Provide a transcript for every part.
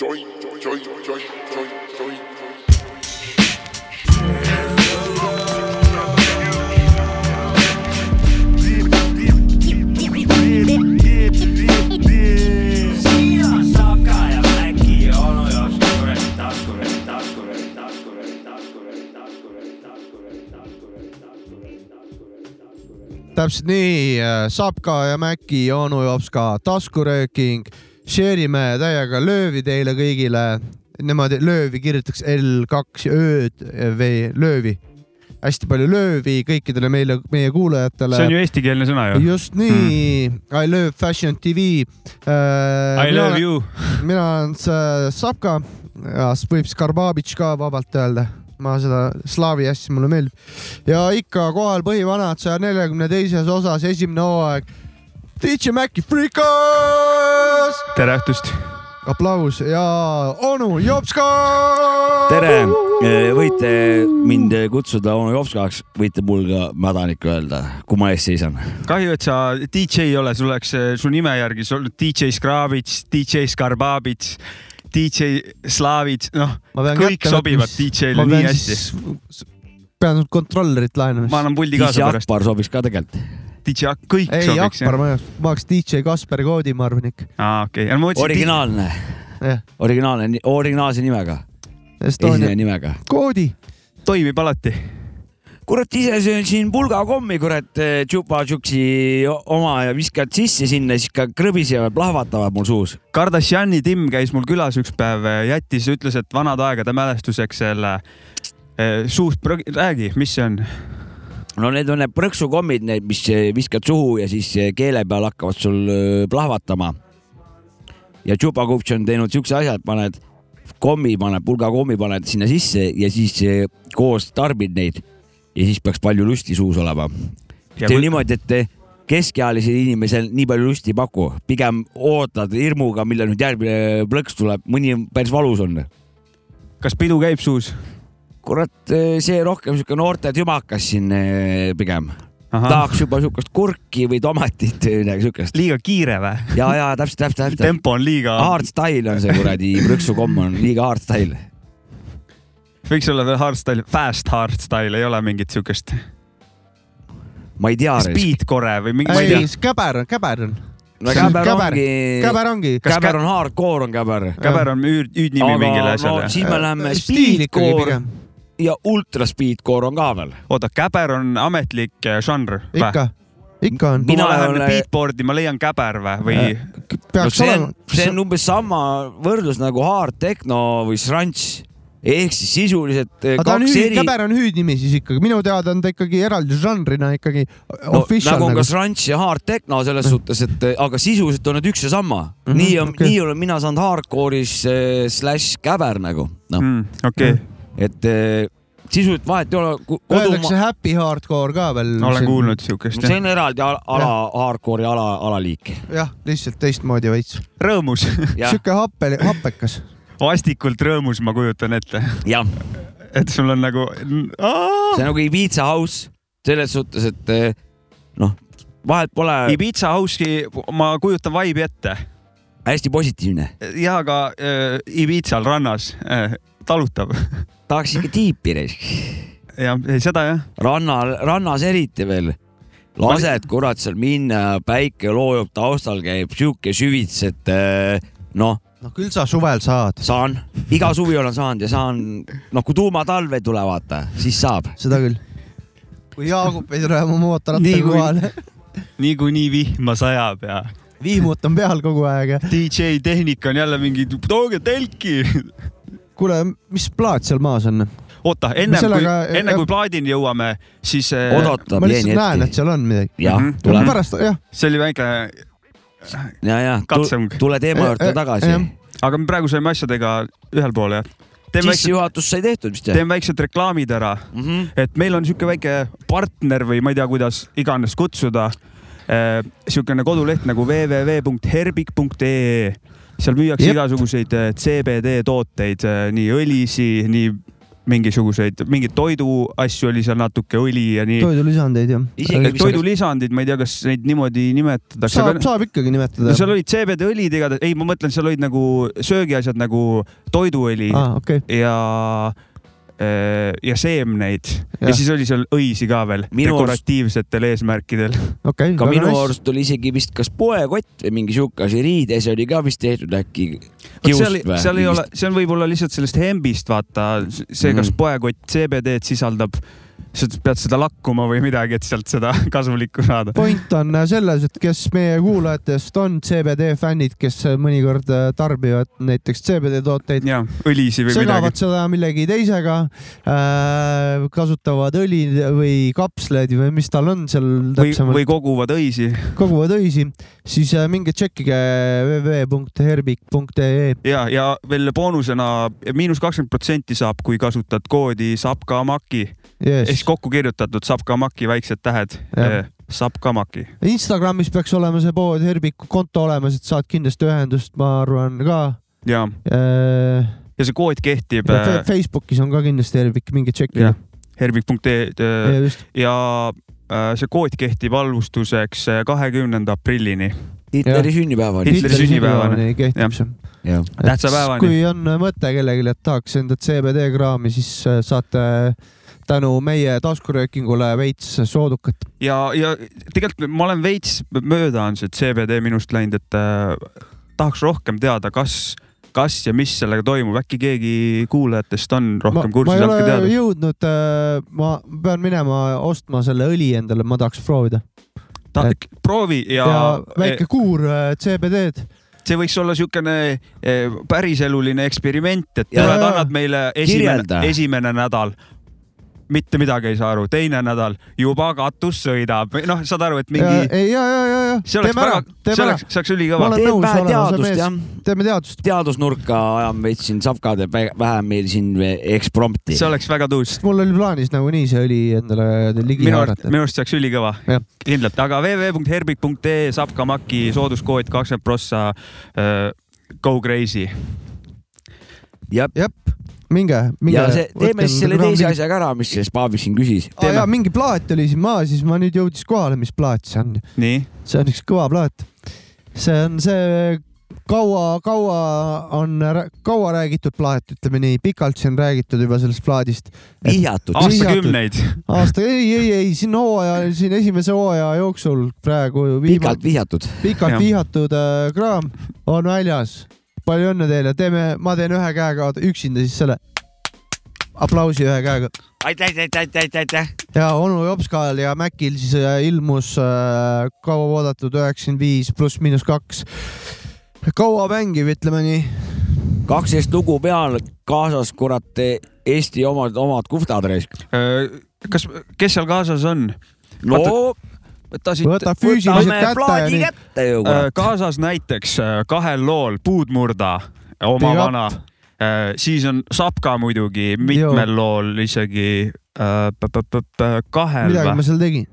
Join, join, join, join, join. täpselt nii, Sapka ja Mäki, onu jops ka taskurööking, share ime täiega löövi teile kõigile. Niimoodi löövi kirjutatakse L2 ööd või löövi. hästi palju löövi kõikidele meile, meie kuulajatele. see on ju eestikeelne sõna ju. just nii mm., I love fashion tv äh,. I love you. mina olen see Sapka ja võib Skarbabitš ka vabalt öelda, ma seda slaavi hästi mulle meeldib. ja ikka kohal põhivanad saja neljakümne teises osas esimene hooaeg. DJ Maci Freekas, tere õhtust. aplaus ja onu Jopska. tere, võite mind kutsuda onu Jopskaks, võite mul ka mädanik öelda, kui ma ees seisan. kahju, et sa DJ ei ole, sul oleks eh, su nime järgi sul DJ Skravits, DJ Skarbabits, DJ Slavits, noh, kõik sobivad DJ-le nii hästi. pean kontrollerit laenama. ma annan puldi DJ kaasa pärast. Akbar sobiks ka tegelikult. DJ, kõik ei, sobiks Akbar, ma, oleks DJ Kasper Koodi, ma arvan ikka. aa, okei, ma mõtlesin. originaalne, jah, originaalne, originaalse nimega, esineja nimega. Koodi. toimib alati. kurat, ise söön siin pulgakommi, kurat, tšupa-tšuksi oma ja viskad sisse sinna, siis ka krõbisevad, plahvatavad mul suus. Kardashiani Tim käis mul külas üks päev, jättis, ütles, et vanade aegade mälestuseks selle eh, suust, räägi, mis see on? No need on need prõksukommid, need, mis eh, viskad suhu ja siis eh, keele peal hakkavad sul eh, plahvatama. ja Tšupakupš on teinud siukse asja, et paned kommi, paned pulgakommi, paned sinna sisse ja siis koos tarbid neid ja siis peaks palju lusti suus olema. See on kui- niimoodi, et keskealisel inimesel nii palju lusti ei paku, pigem ootad hirmuga, millal nüüd järgmine plõks tuleb, mõni päris valus on kas pidu käib suus? kurat, see rohkem siuke noorte tümakas siin eh, pigem. tahaks juba siukest kurki või tomatit või midagi siukest. liiga kiire või? ja, ja täpselt, täpselt, täpselt. tempo on liiga, Hardstyle on see kuradi prõksukomm on liiga hardstyle. võiks olla veel hardstyle, fast hardstyle, ei ole mingit siukest ma ei tea. speedcore või mingi, ma ei käber on, käber on. no käber käber. ongi, käber ongi. Kas käber kä- on hardcore on käber. käber on üür- hüüdnimi mingile no asjale. siis me läheme stiil ikkagi speedcore pigem. Ja ultra speedcore on ka veel. oota, käber on ametlik eh, žanr või? ikka, ikka on. kui ma Mina lähen olen- beatboard'i, ma leian käber või, või no peaks see on, see on umbes sama võrdlus nagu hard techno või srants ehk siis sisuliselt aga ta on kaks hüüd, eri. käber on hüüdnimi siis ikkagi, minu teada on ta ikkagi eraldi žanrina ikkagi no, official nagu on nagu, ka srants ja hard techno selles suhtes, et aga sisuliselt on need üks ja sama mm. -hmm, nii on okay., nii olen mina saanud hardcore'is äh, slash käber nagu noh mm., okei okay., et äh, sisuliselt vahet ei ole. öeldakse happy hardcore ka veel. olen kuulnud siukest see. on eraldi ala, ala hardcore'i ala, alaliik. jah, lihtsalt teistmoodi veits. rõõmus, sihuke happe, happekas. vastikult rõõmus, ma kujutan ette, jah, et sul on nagu. see on nagu Ibiza house selles suhtes, et eh, noh, vahet pole, Ibiza House'i ma kujutan vibe'i ette hästi positiivne. ja ka äh, Ibizal rannas äh, talutav. tahaks ikka tiipi reis, jah, seda jah. rannal, rannas eriti veel. lased kurat seal minna, päike loojub taustal, käib sihuke süvits, et eh, noh, no küll sa suvel saad, saan, iga suvi olen saanud ja saan, noh, kui tuumatalv ei tule, vaata, siis saab. seda küll. kui Jaagup ei tule oma Nii mootorrattaga kui- kohale, niikuinii vihma sajab ja vihmut on peal kogu aeg ja DJ tehnika on jälle mingi, tooge telki. kuule, mis plaat seal maas on? oota, ennem kui sellega-, enne kui plaadini jõuame, siis äh, odotab ma lihtsalt näen, et seal on midagi. jah Mhm., tuleb pärast jah, see oli väike, ja, ja katsung. tule teema juurde tagasi aga me praegu saime asjadega ühel pool jah. sissejuhatus sai tehtud vist jah teeme väiksed reklaamid ära, mm -hmm. et meil on sihuke väike partner või ma ei tea, kuidas iganes kutsuda. sihukene koduleht nagu www.herbik.ee, seal müüakse Jep. igasuguseid eh, CBD tooteid, nii õlisi, nii mingisuguseid, mingeid toiduasju oli seal natuke, õli ja nii. toidulisandeid jah. Toidulisandid, ma ei tea, kas neid niimoodi nimetatakse. saab, saab ikkagi nimetada seal olid CBD õlid igatahes, ei, ma mõtlen, seal olid nagu söögiasjad nagu toiduõli aa, okei. ja, ja seemneid ja. Ja siis oli seal õisi ka veel Minu arust- dekoratiivsetel eesmärkidel. okei. ka minu arust oli isegi vist kas poekott või mingi sihuke asi, riides oli ka vist tehtud äkki seal, kiust või? seal ei ole, see on võib-olla lihtsalt sellest hembist, vaata see, kas Mhm. poekott CBD-d sisaldab, sa pead seda lakkuma või midagi, et sealt seda kasulikku saada. point on selles, et kes meie kuulajatest on CBD fännid, kes mõnikord äh, tarbivad näiteks CBD tooteid, ja õlisi või segavad midagi. seda millegi teisega äh,, kasutavad õli või kapsleid või mis tal on seal täpsemalt või, koguvad õisi koguvad õisi, siis äh, minge tšekkige www.herbik.ee. ja, ja veel boonusena miinus kakskümmend protsenti saab, kui kasutad koodi Sapkamaki ehk siis kokku kirjutatud Sapkamaki väiksed tähed Jah.. Sapkamaki. Instagramis peaks olema see pood Herbiku konto olemas, et saad kindlasti ühendust, ma arvan ka ja, äh,. ja see kood kehtib Fe- Facebookis on ka kindlasti Herbik, minge tšekkige herbik.ee ja ja see kood kehtib valvustuseks äh, kahekümnenda aprillini. Hitleri sünnipäevani. Hitleri sünnipäevani. kehtib see. jah, tähtsa päevani. kui on mõte kellelegi, et tahaks enda CBD kraami, siis saate tänu meie taskuröökingule veits soodukat. ja, ja tegelikult ma olen veits mööda on see CBD minust läinud, et äh, tahaks rohkem teada, kas, kas ja mis sellega toimub, äkki keegi kuulajatest on rohkem ma kursis, ei andke ole teada. jõudnud, ma pean minema ostma selle õli endale, ma tahaks proovida. proovi ja, ja väike kuur äh, CBD-d. see võiks olla niisugune eh, päriseluline eksperiment, et tuled, annad meile esimene esimene nädal mitte midagi ei saa aru, teine nädal juba katus sõidab, noh, saad aru, et mingi, ei, ja, ja, ja, ja see oleks teeme väga, see teeme oleks, see oleks ülikõva. teeb nõus vähe teadust jah, teeme teadust. teadusnurka ajame veits siin Savkade vä- vähem meil siin eksprompti. see oleks väga tuus. mul oli plaanis nagunii see õli endale ligi haarata. minu arust see oleks ülikõva kindlalt, aga www.herbik.ee saab ka Maki sooduskood kakskümmend prossa uh, Go crazy. jah, minge, minge. ja see, teeme siis selle teise asja ka ära, mis see Spaabis siin küsis. aa jaa, mingi plaat oli siin maa, siis ma nüüd jõudis kohale, mis plaat see on. nii, see on üks kõva plaat. see on see kaua, kaua on, kaua räägitud plaat, ütleme nii, pikalt siin räägitud juba sellest plaadist. vihjatud. Aasta- aastakümneid. aasta, ei, ei, ei siin hooaja, siin esimese hooaja jooksul praegu pikalt vihjatud. pikalt Jah. vihjatud äh, kraam on väljas. Palju õnne teile, teeme, ma teen ühe käega üksinda siis selle aplausi ühe käega aitäh, aitäh, aitäh, aitäh. ja onu Jopskal ja Mäkil siis äh, ilmus äh, kauaoodatud üheksakümmend viis pluss miinus kaks. kaua mängiv, ütleme nii. kaksteist lugu peal, kaasas kurat Eesti omad, omad kuhtad raisk. kas, kes seal kaasas on? no võta siit võta füüsiliselt kätte ja nii. kätte ju Äh, kurat. kaasas näiteks äh, kahel lool Puudmurda, oma Big vana, siis on Sapka muidugi, mitmel lool isegi äh, kahel midagi ma seal tegin.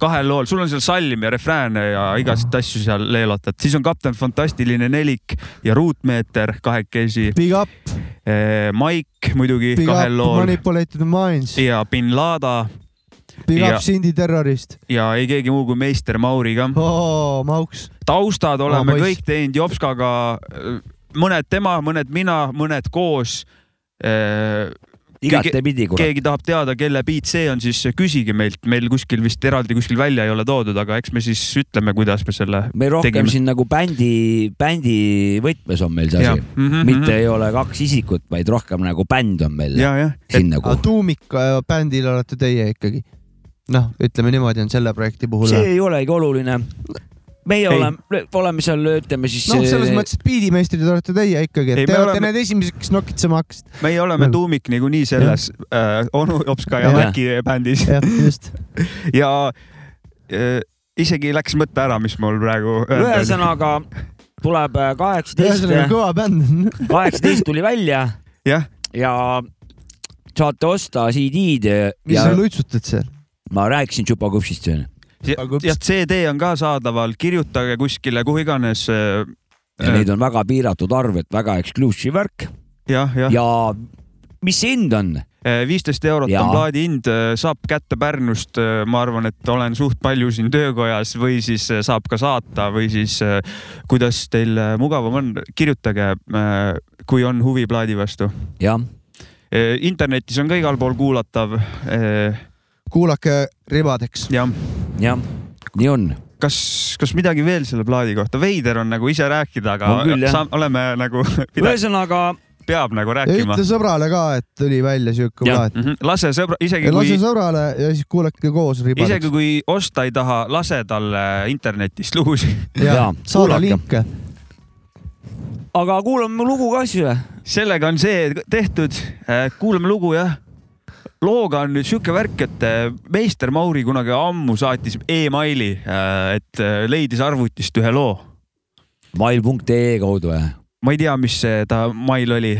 kahel lool, sul on seal salm ja refrääne ja igasuguseid asju seal leelotad, siis on Kapten Fantastiline nelik ja Ruutmeeter kahekesi, Big up, Mike muidugi big kahel up, lool. Manipulated minds, ja bin Lada big ja- up, Cindy terrorist. ja ei keegi muu kui meister Mauri ka. oo, mauks. taustad oleme poiss. kõik teinud Jopskaga, mõned tema, mõned mina, mõned koos. igatepidi kurat. keegi tahab teada, kelle beat see on, siis küsige meilt, meil kuskil vist eraldi kuskil välja ei ole toodud, aga eks me siis ütleme, kuidas me selle. meil rohkem tegime. siin nagu bändi, bändi võtmes on meil see asi. Mhm, mitte mhm. ei ole kaks isikut, vaid rohkem nagu bänd on meil ja, jah, siin nagu aga. tuumikbändil olete teie ikkagi. noh, ütleme niimoodi on selle projekti puhul. see ei olegi oluline. meie Ei. oleme, oleme seal, ütleme siis. noh, selles mõttes, et biidimeistrid olete teie ikkagi, Ei, et te me olete oleme- need esimesed, kes nokitsema hakkasite. meie oleme Jah. tuumik niikuinii selles äh, onu Jopska ja. Mäki bändis jah, just. ja äh, isegi läks mõte ära, mis mul praegu ühesõnaga tuleb äh, kaheksateist, ühesõnaga kõva bänd. kaheksateist tuli välja jah, ja saate osta CD-d mis ja sa luitsutad seal? Ma rääkisin Tšupakõpsist siin. ja CD on ka saadaval, kirjutage kuskile, kuhu iganes. ja neid on väga piiratud arv, et väga exclusive värk jah, jah, ja mis see hind on? viisteist eurot Jaa. on plaadi hind, saab kätte Pärnust, ma arvan, et olen suht palju siin töökojas või siis äh, saab ka saata või siis äh, kuidas teil äh, mugavam on, kirjutage, kui on huvi plaadi vastu. jah, internetis on ka igal pool kuulatav. Kuulake ribadeks. jah, jah, nii on. kas, kas midagi veel selle plaadi kohta, veider on nagu ise rääkida, aga On küll, jah. sa, oleme nagu, ühesõnaga peab nagu ja rääkima ütle. sõbrale ka, et tuli välja siuke Jah. plaat. Mhm. lase sõbra, isegi lase kui, sõbrale ja siis kuulake koos ribadeks isegi. kui osta ei taha, lase talle internetist lugusid. ja Jaa, saada linke. aga kuulame lugu ka siis või? sellega on see tehtud, kuulame lugu jah. Looga on nüüd sihuke värk, et äh, meister Mauri kunagi ammu saatis emaili, et äh, leidis arvutist ühe loo. mail.ee kaudu või? ma ei tea, mis see ta mail oli.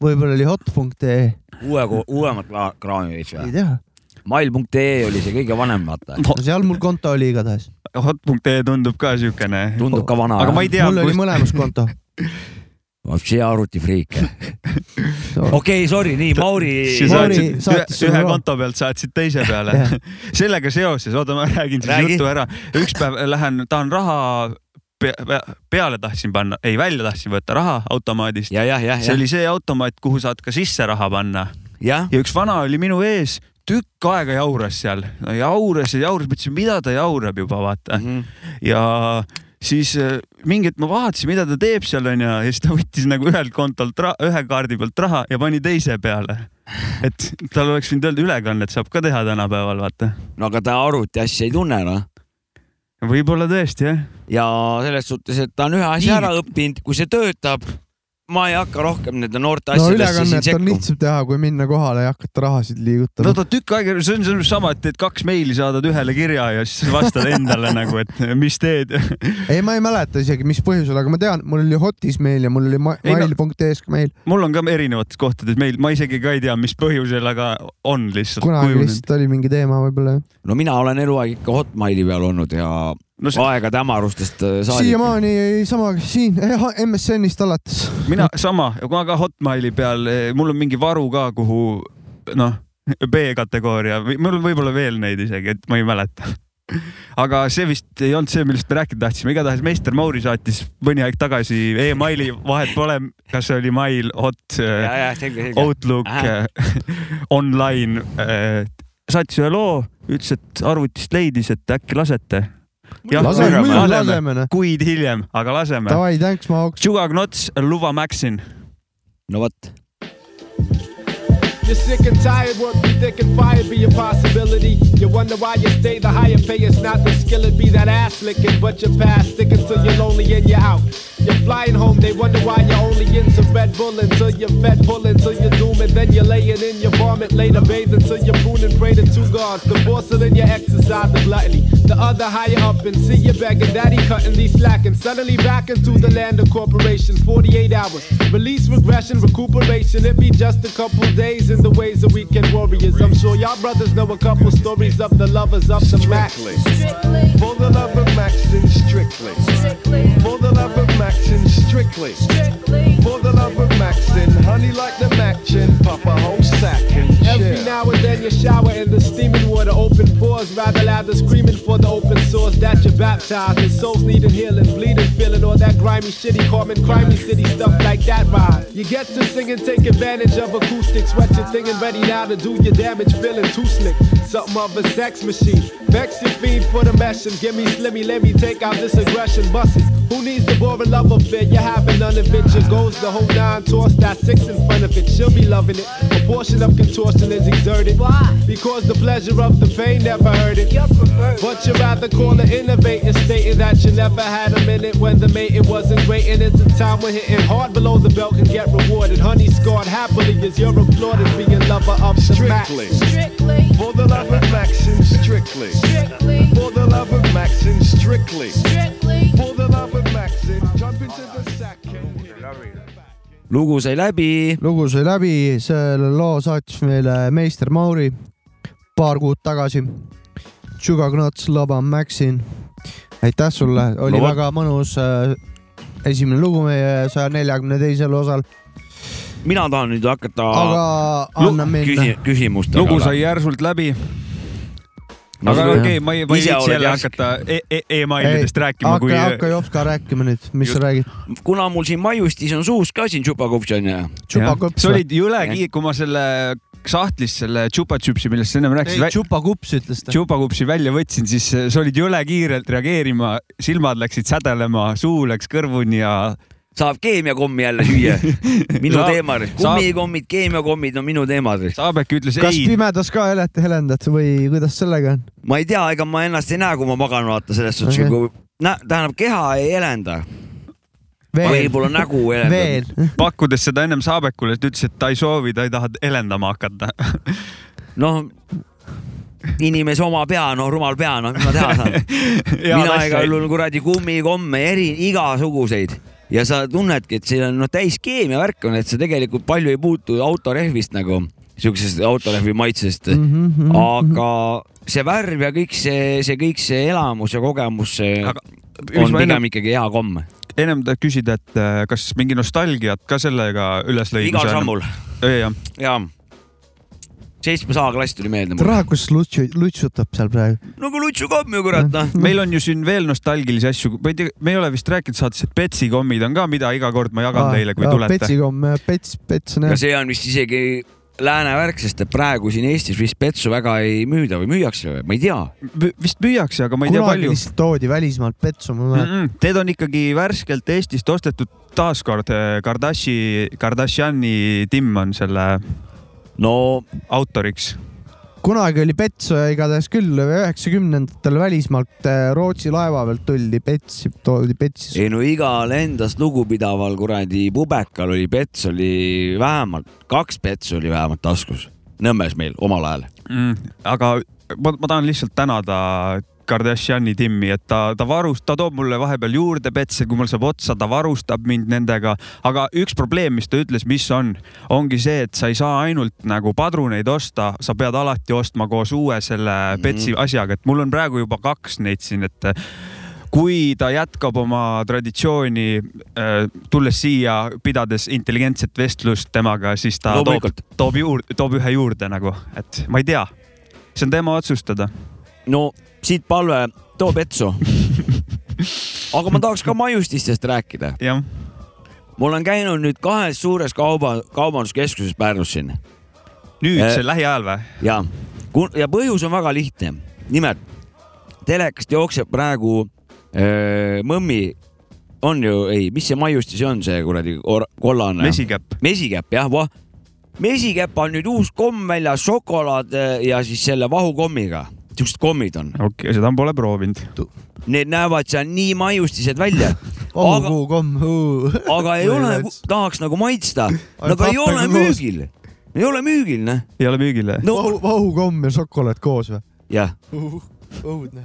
võib-olla oli hot.ee, uue, uuemat kraami veits ei või? tea. mail.ee oli see kõige vanem, vaata. no seal mul konto oli igatahes. Hot.ee tundub ka siukene. tundub ka vana. aga ma ei tea, mul oli mõlemas konto. see arvutifriik. okei, sorry, nii Mauri. ühe, konto pealt saatsid teise peale sellega seoses, oota, ma räägin siis Räägi. jutu ära. üks päev lähen, tahan raha pe pe peale tahtsin panna, ei välja tahtsin võtta raha automaadist. see oli see automaat, kuhu saad ka sisse raha panna ja üks vana oli minu ees, tükk aega jauras seal, jauras ja jauras, mõtlesin, mida ta jaurab juba, vaata. Mhm. ja siis mingi hetk ma vaatasin, mida ta teeb seal onju ja siis ta võttis nagu ühelt kontolt, ühe kaardi pealt raha ja pani teise peale. et tal oleks võinud öelda ülekannet saab ka teha tänapäeval, vaata. no aga ta arvuti asja ei tunne noh. võib-olla tõesti jah. ja selles suhtes, et ta on ühe asja ära õppinud, kui see töötab, ma ei hakka rohkem nende noorte no asjadesse siin ülekannet on sekkuma. lihtsam teha, kui minna kohale ja hakata rahasid no liigutama. ta tükk aega, see on see on sama, et teed kaks meili, saadad ühele kirja ja siis vastad endale nagu, et mis teed. ei, ma ei mäleta isegi, mis põhjusel, aga ma tean, mul oli Hotis meil ja mul oli no- mail.ee-s ka meil. mul on ka erinevates kohtades meil, ma isegi ka ei tea, mis põhjusel, aga on lihtsalt kunagi kujunenud. lihtsalt oli mingi teema võib-olla. no mina olen eluaeg ikka Hotmaili peal olnud ja no see, aegade hämarustest äh, saadik. siiamaani sama siin eh, MSN-ist alates. mina sama, ma ka Hotmaili peal, mul on mingi varu ka, kuhu noh, B-kategooria või mul on võib-olla veel neid isegi, et ma ei mäleta. aga see vist ei olnud see, millest me rääkida tahtsime, igatahes meister Mauri saatis mõni aeg tagasi emaili, vahet pole, kas see oli mail, hot, selge. Outlook Ähä., online, saatis ühe loo, ütles, et arvutist leidis, et äkki lasete. jah, laseme, muidugi laseme, laseme noh. kuid hiljem, aga laseme. Davai, thanks, ma oleks. Sugar Knots, Luva Maxin. no vot, You're sick and tired, work be thick and fire be a possibility. You wonder why you stay the higher pay, it's not the skill, it be that ass licking, but you're past sticking till you're lonely and you're out. You're flying home, they wonder why you're only into Red Bull until you're fed full until you're doom, and then you're laying in your vomit, later bathe until you're prune and pray to two gods. The porcelain, you exercise the gluttony. The other higher up and see you begging, daddy cutting these slacking. Suddenly back into the land of corporation, 48 hours. Release regression, recuperation, it be just a couple days in the ways of weekend warriors. I'm sure y'all brothers know a couple stories of the lovers of the max. Strictly, For the love of Maxine, strictly. strictly, For the love of Maxine, strictly. strictly. For the love of Maxine, honey like the Machin, pop a whole sack and Every now and then you shower in the steaming water, open pores, rather louder screaming for the open source that you're baptized. And souls needing healing, bleeding, feeling all that grimy, shitty, common, crimey city stuff like that ride. You get to sing and take advantage of acoustics, sweat your thing and ready now to do your damage, feeling too slick. Something of a sex machine. Vex your fiend for the mesh and give me slimmy, let me take out this aggression, bust it. Who needs the boring love affair? You're having none of it. Your goals the whole nine, toss that six in front of it. She'll be loving it. A portion of contortion is exerted. Why? Because the pleasure of the pain never hurt it. But you're perverted. But you rather call it innovating, stating that you never had a minute when the mating wasn't great. And it's a time when hitting hard below the belt can get rewarded. Honey scarred happily as you're applauded, being lover of the max. Strictly, For the love of Maxine, strictly. strictly, For the love of Maxine, strictly. strictly. Lugu sai läbi. lugu sai läbi, selle loo saatis meile meister Mauri paar kuud tagasi. Sugar Knots, Lava Maxin. aitäh sulle, oli No väga mõnus äh, esimene lugu meie saja neljakümne teisel osal. mina tahan nüüd hakata aga anna minna küsi-, küsimustega. lugu sai järsult läbi. Aga okei okay,, ma ei, ma ei viitsi jälle hakata e e emailidest rääkima, hakka kui hakka Jopska rääkima nüüd, mis Just. sa räägid. kuna mul siin maiustis on suus ka siin tšupakupš onju. tšupakups sa. olid jõle kiir, kui ma selle sahtlis selle tšupatšupsi, millest sa ennem ei, rääkisid, tšupakups ütles ta. tšupakupsi välja võtsin, siis sa olid jõle kiirelt reageerima, silmad läksid sädelema, suu läks kõrvuni ja saab keemiakommi jälle süüa. minu teema, kummikommid, keemiakommid on minu teemad. Saabek ütles kas ei, pimedas ka helete helendad või kuidas sellega on? ma ei tea, ega ma ennast ei näe, kui ma magan, vaata selles suhtes okay., kui nä- tähendab keha ei helenda, võib-olla nägu helendab. pakkudes seda ennem Saabekule, ta ütles, et ta ei soovi, ta ei taha helendama hakata. noh, inimese oma pea, no rumal pea, noh, mis ma teha saan. mina igal juhul kuradi kummikomme eri, igasuguseid ja sa tunnedki, et see on noh, täis keemiavärk on, et sa tegelikult palju ei puutu autorehvist nagu, siuksest autorehvi maitsest mm. Mhm, -hmm. aga see värv ja kõik see, see kõik see elamus ja kogemus see Aga on pigem ennem, ikkagi hea komm. ennem tahtsin küsida, et äh, kas mingi nostalgiat ka sellega üles lõi? igal sammul jah, ja seitsmes A-klass tuli meelde mulle. tere, kus Lutsu, lutsutab seal praegu? nagu Lutsu komm ju kurat noh. meil on ju siin veel nostalgilisi asju, ma ei tea, me ei ole vist rääkinud saates, et Betsi kommid on ka, mida iga kord ma jagan teile, kui tulete. Petsikom, Pets, Pets on ja jah. see on vist isegi lääne värk, sest et praegu siin Eestis vist petsu väga ei müüda või müüakse või, ma ei tea. vist müüakse, aga ma ei tea kunagi palju. lihtsalt toodi välismaalt Petsu, ma Mm mäletan. -mm. Need on ikkagi värskelt Eestist ostetud, taaskord eh, Kardashi, Kardashiani Tim on selle no autoriks. kunagi oli Petsu ja igatahes küll üheksakümnendatel välismaalt äh, Rootsi laeva pealt tuldi Petsi, toodi Petsi. ei no igal endast lugupidaval kuradi pubekal oli pets oli vähemalt, kaks petsu oli vähemalt taskus. Nõmmes meil omal ajal. mm,. aga ma, ma tahan lihtsalt tänada Kardashiani Timmi, et ta, ta varust-, ta toob mulle vahepeal juurde petse, kui mul saab otsa, ta varustab mind nendega. aga üks probleem, mis ta ütles, mis on, ongi see, et sa ei saa ainult nagu padruneid osta, sa pead alati ostma koos uue selle Mhm. petsi asjaga, et mul on praegu juba kaks neid siin, et kui ta jätkab oma traditsiooni, tulles siia, pidades intelligentset vestlust temaga, siis ta toob Loomulikult., toob juurde, toob ühe juurde nagu, et ma ei tea, see on tema otsustada. No siit palve, too petsu. aga ma tahaks ka maiustistest rääkida. jah, ma olen käinud nüüd kahes suures kauba, kaubanduskeskuses Pärnus siin nüüd Eh. see lähiajal või? ja, ja põhjus on väga lihtne. nimelt telekast jookseb praegu öö, mõmmi, on ju, ei, mis see maiustis on, see kuradi kollane? mesikäpp. mesikäpp jah, voh. mesikäpp on nüüd uus komm väljas, šokolaad eh, ja siis selle vahukommiga. Siuksed kommid on, okei okay,, seda pole proovinud. need näevad seal nii maiustised välja, oh aga, komm, aga ei ole, tahaks nagu maitsta, aga ei ole müügil, ei ole müügil, noh. ei ole müügil vahu, vahukomm ja šokolaad koos või? jah, õudne.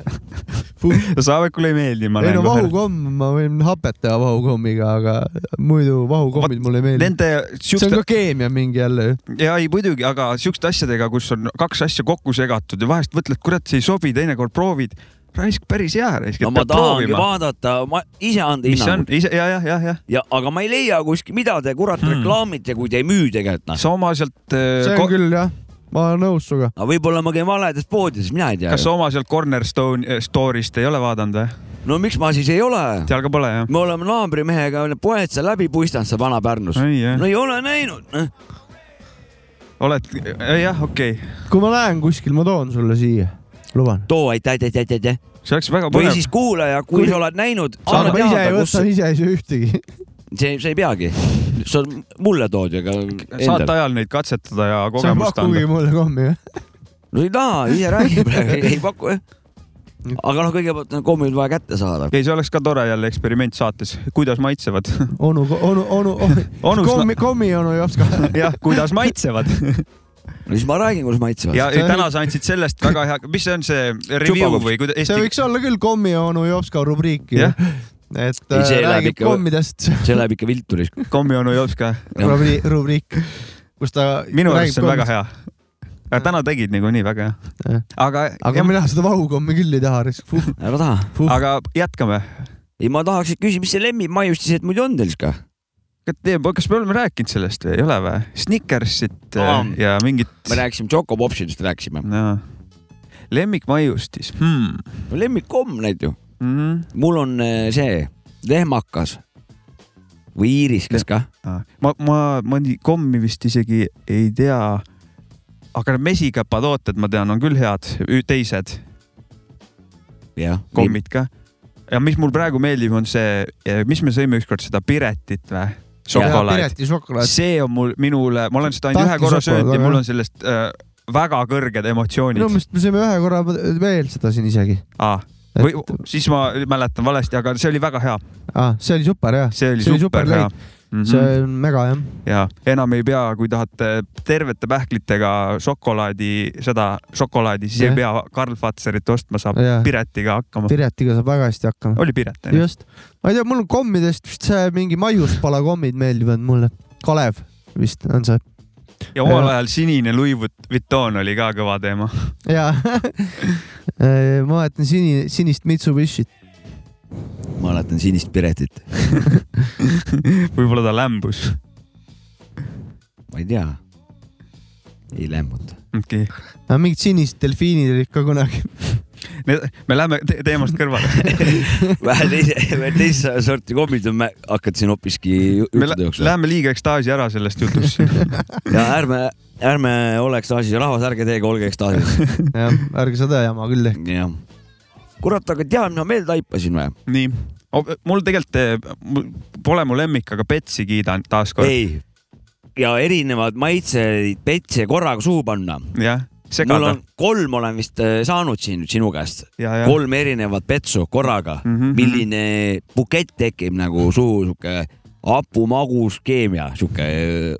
Saavekule ei meeldi, ma ei näen no kohe. vahukomm, ma võin hapet teha vahukommiga, aga muidu vahukommid mulle ei meeldi. Nende see on ka, keemia mingi jälle ju. ja ei muidugi, aga siukeste asjadega, kus on kaks asja kokku segatud ja vahest mõtled, kurat, see ei sobi, teinekord proovid. raisk päris hea, raisk, no ma tahangi proovima. vaadata, ma ise anda mis see on hinnangu, ise ja, jah, jah, jah. ja aga ma ei leia kuskil, mida te kurat Hmm. reklaamite, kui te ei müü tegelikult noh. sa oma sealt, see on küll jah, ma olen nõus sinuga. aga võib-olla ma käin valedes poodides, mina ei tea kas. sa oma sealt Cornerstone story'st ei ole vaadanud või? no miks ma siis ei ole? seal ka pole jah? me oleme naabrimehega poed seal läbi puistanud seal Vana-Pärnus. no, ei ole näinud. oled, jah, okei okay.. kui ma näen kuskil, ma toon sulle siia, luban. too aitäh, aitäh, aitäh, aitäh. see oleks väga või põnev. siis kuulaja, kui Kui- sa oled näinud, ma ise ei teada, kus võta, ise ei söö ühtegi. see, sa ei peagi. sa mulle tood ju ka saate ajal neid katsetada ja sa kogemust pakugi anda. mulle kommi või? no ei taha, ise räägi praegu, ei paku jah. aga noh, kõigepealt on kommid vaja kätte saada. ei, see oleks ka tore jälle eksperiment saates, kuidas maitsevad. onu, onu, onu, Onus- kommi, kommi onu ei oska. jah, kuidas maitsevad. no siis ma räägin, kuidas maitsevad. ja ja täna sa andsid sellest väga hea, mis see on see review või kuidas see eesti, võiks olla küll kommi onu Jopska rubriiki Jah.. Et see äh, läheb räägib ikka- kommidest see läheb ikka viltu. kommionu Jopska. rubri- rubriik, kus ta. minu arust see on väga. hea. aga täna tegid niikuinii väga hea aga, aga mina seda vahukommi küll ei taha, ära taha. aga jätkame. ei, ma tahaks küsida, mis see lemmikmaiustised muidu on teil siis ka? kas me oleme rääkinud sellest või ei ole või? Snickersit äh, ja mingit. me rääkisime Choco Popsidest rääkisime. lemmikmaiustis hmm.. lemmikkomm need ju. Mm -hmm. mul on äh, see lehmakas või iiriskas kah. ma, ma mõni kommi vist isegi ei tea. aga need mesikäpatooted ma tean, on küll head, teised kommid ka. ja mis mul praegu meeldib, on see, mis me sõime ükskord seda Piretit või? šokolaad. See on mul, minule, ma olen seda ainult ühe Tahke korra söönud ja mul on sellest äh, väga kõrged minu emotsioonid. meelest me sõime ühe korra veel seda siin isegi. Ah, või siis ma mäletan valesti, aga see oli väga hea, ah,. see oli super jah, see oli See super, super hea mm. see -hmm. on mega jah. ja enam ei pea, kui tahate tervete pähklitega šokolaadi, seda šokolaadi, siis Jah. ei pea Karl Fatserit ostma, saab Jah. Piretiga hakkama. Piretiga saab väga hästi hakkama. oli Piret onju? just, ma ei tea, mul on kommidest vist see mingi maiuspala kommid meeldivad mulle. Kalev vist on see. Ja omal Ja. ajal sinine Louis Vuitton oli ka kõva teema. ja ma mäletan sini, sinist Mitsubishit. mäletan sinist Piretit, võib-olla ta lämbus. ma ei tea. ei lämbuta. okei aga mingid sinised delfiinid olid ka kunagi. Me läheme te teemast kõrvale. vähe teise, teist sorti kommid on, hakkad siin hoopiski juttude jooksul. läheme liiga ekstaasi ära sellest jutust ja ärme, ärme ole ekstaasis, rahvas, ärge teege, olge ekstaasis. jah, ärge seda jama küll tehke. jah. kurat, aga tead, mis ma veel taipasin või? nii, mul tegelikult pole mu lemmik, aga Betsi kiidan taaskord. ei. ja erinevad maitseid petse korraga suhu panna. jah, mul on. kolm olen vist äh, saanud siin sinu käest, kolm erinevat petsu korraga mm, -hmm. milline bukett tekib nagu suhu sihuke hapumagus keemia, sihuke äh,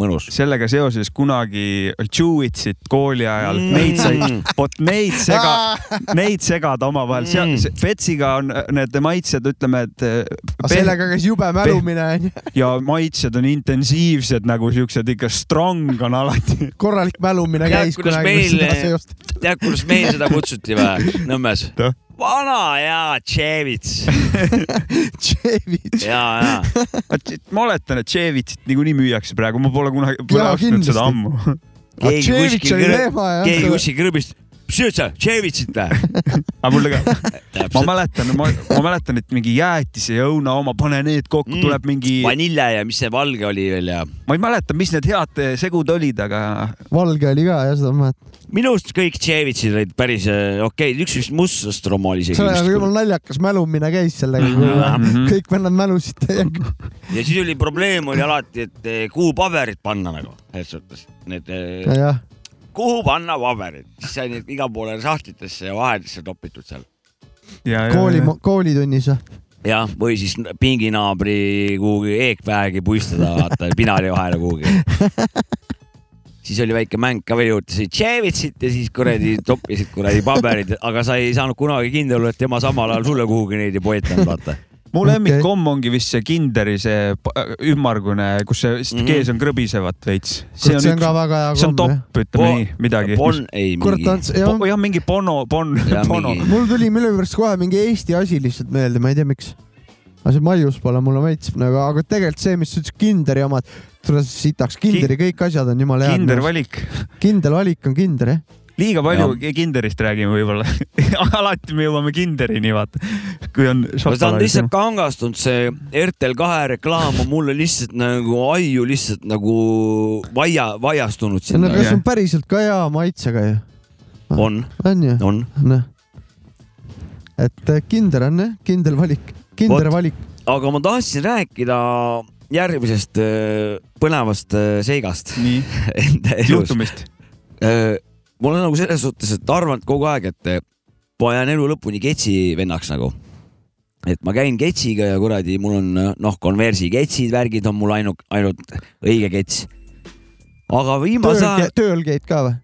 mõnus. sellega seoses kunagi Chewitsit kooli ajal Mm. neid sai, vot neid sega, neid segada omavahel Mm. mm., Betsiga on need maitsed, ütleme, et aga peh- sellega käis jube mälumine onju. ja maitsed on intensiivsed nagu siuksed ikka strong on alati. korralik mälumine käis kunagi meil- seda seost. tead, kuidas meil seda kutsuti või Nõmmes Noh.? Vana hea Tševits Tševitš. ja, ja ma oletan, et Chevitsit niikuinii müüakse praegu, ma pole kunagi, pole ostnud seda ammu. keegi kuskil keegi kuskil kõrbist, mis sa ütlesid, Tševitsit või? aga mulle ka, ma mäletan, ma, ma mäletan, et mingi jäätise ja õuna oma, pane need kokku mm., tuleb mingi, vanille ja mis see valge oli veel ja ma ei mäleta, mis need head segud olid, aga valge oli ka jah, seda ma mäletan. Minu arust kõik Tševitsid olid päris äh, okeid, üks vist Mustastrom oli isegi see oli jumala naljakas mälumine käis sellega Mhm.. kõik vennad mälusid täiega. ja siis oli probleem oli alati, et eh, kuhu paberit panna nagu, selles suhtes, need eh, jah, kuhu panna paberid, siis sai need igale poole sahtlitesse ja vahedesse topitud seal. ja, kooli, koolitunnis või? jah, või siis pinginaabri kuhugi eekväegi puistada, vaata pinali vahele kuhugi. siis oli väike mäng ka veel juurde, sõid Tševitsit ja siis kuradi toppisid kuradi paberid, aga sa ei saanud kunagi kindel olla, et tema samal ajal sulle kuhugi neid ei poetanud, vaata. mu lemmikkomm ongi vist see Kinderi see pa- ümmargune, kus see mm. kees on krõbisevat veits. see on ka väga hea see on komm jah. top, ütleme nii, midagi. Bon, ei mingi on, jah, mingi Bono, Bon, Bono mingi-. mul tuli millegipärast kohe mingi Eesti asi lihtsalt meelde, ma ei tea, miks. Aga see maiuspala mulle maitseb nagu, aga tegelikult see, mis sa ütlesid, Kinderi omad, tule sitaks, Kinderi kõik asjad on jumala head. Kinder valik. kindel valik on Kinder jah. liiga palju Kinderist räägime võib-olla. alati me jõuame Kinderini, vaata. kui on ma saan lihtsalt kangastunud, see RTL kahe reklaam on mulle lihtsalt nagu aiu lihtsalt nagu vaia, vaiastunud no sinna. kas on päriselt ka hea maitsega ju? on, on ju? on. noh, et äh, Kinder on jah, kindel valik, Kinder Vot. valik. aga ma tahtsin rääkida järgmisest äh, põnevast äh, seigast nii, juhtumist. mul on nagu selles suhtes, et arvanud kogu aeg, et äh, ma jään elu lõpuni ketsi vennaks nagu. et ma käin ketsiga ja kuradi, mul on noh, konversi ketsid, värgid on mul ainult, ainult õige kets. aga viimase tööl aja, tööl käid ka või?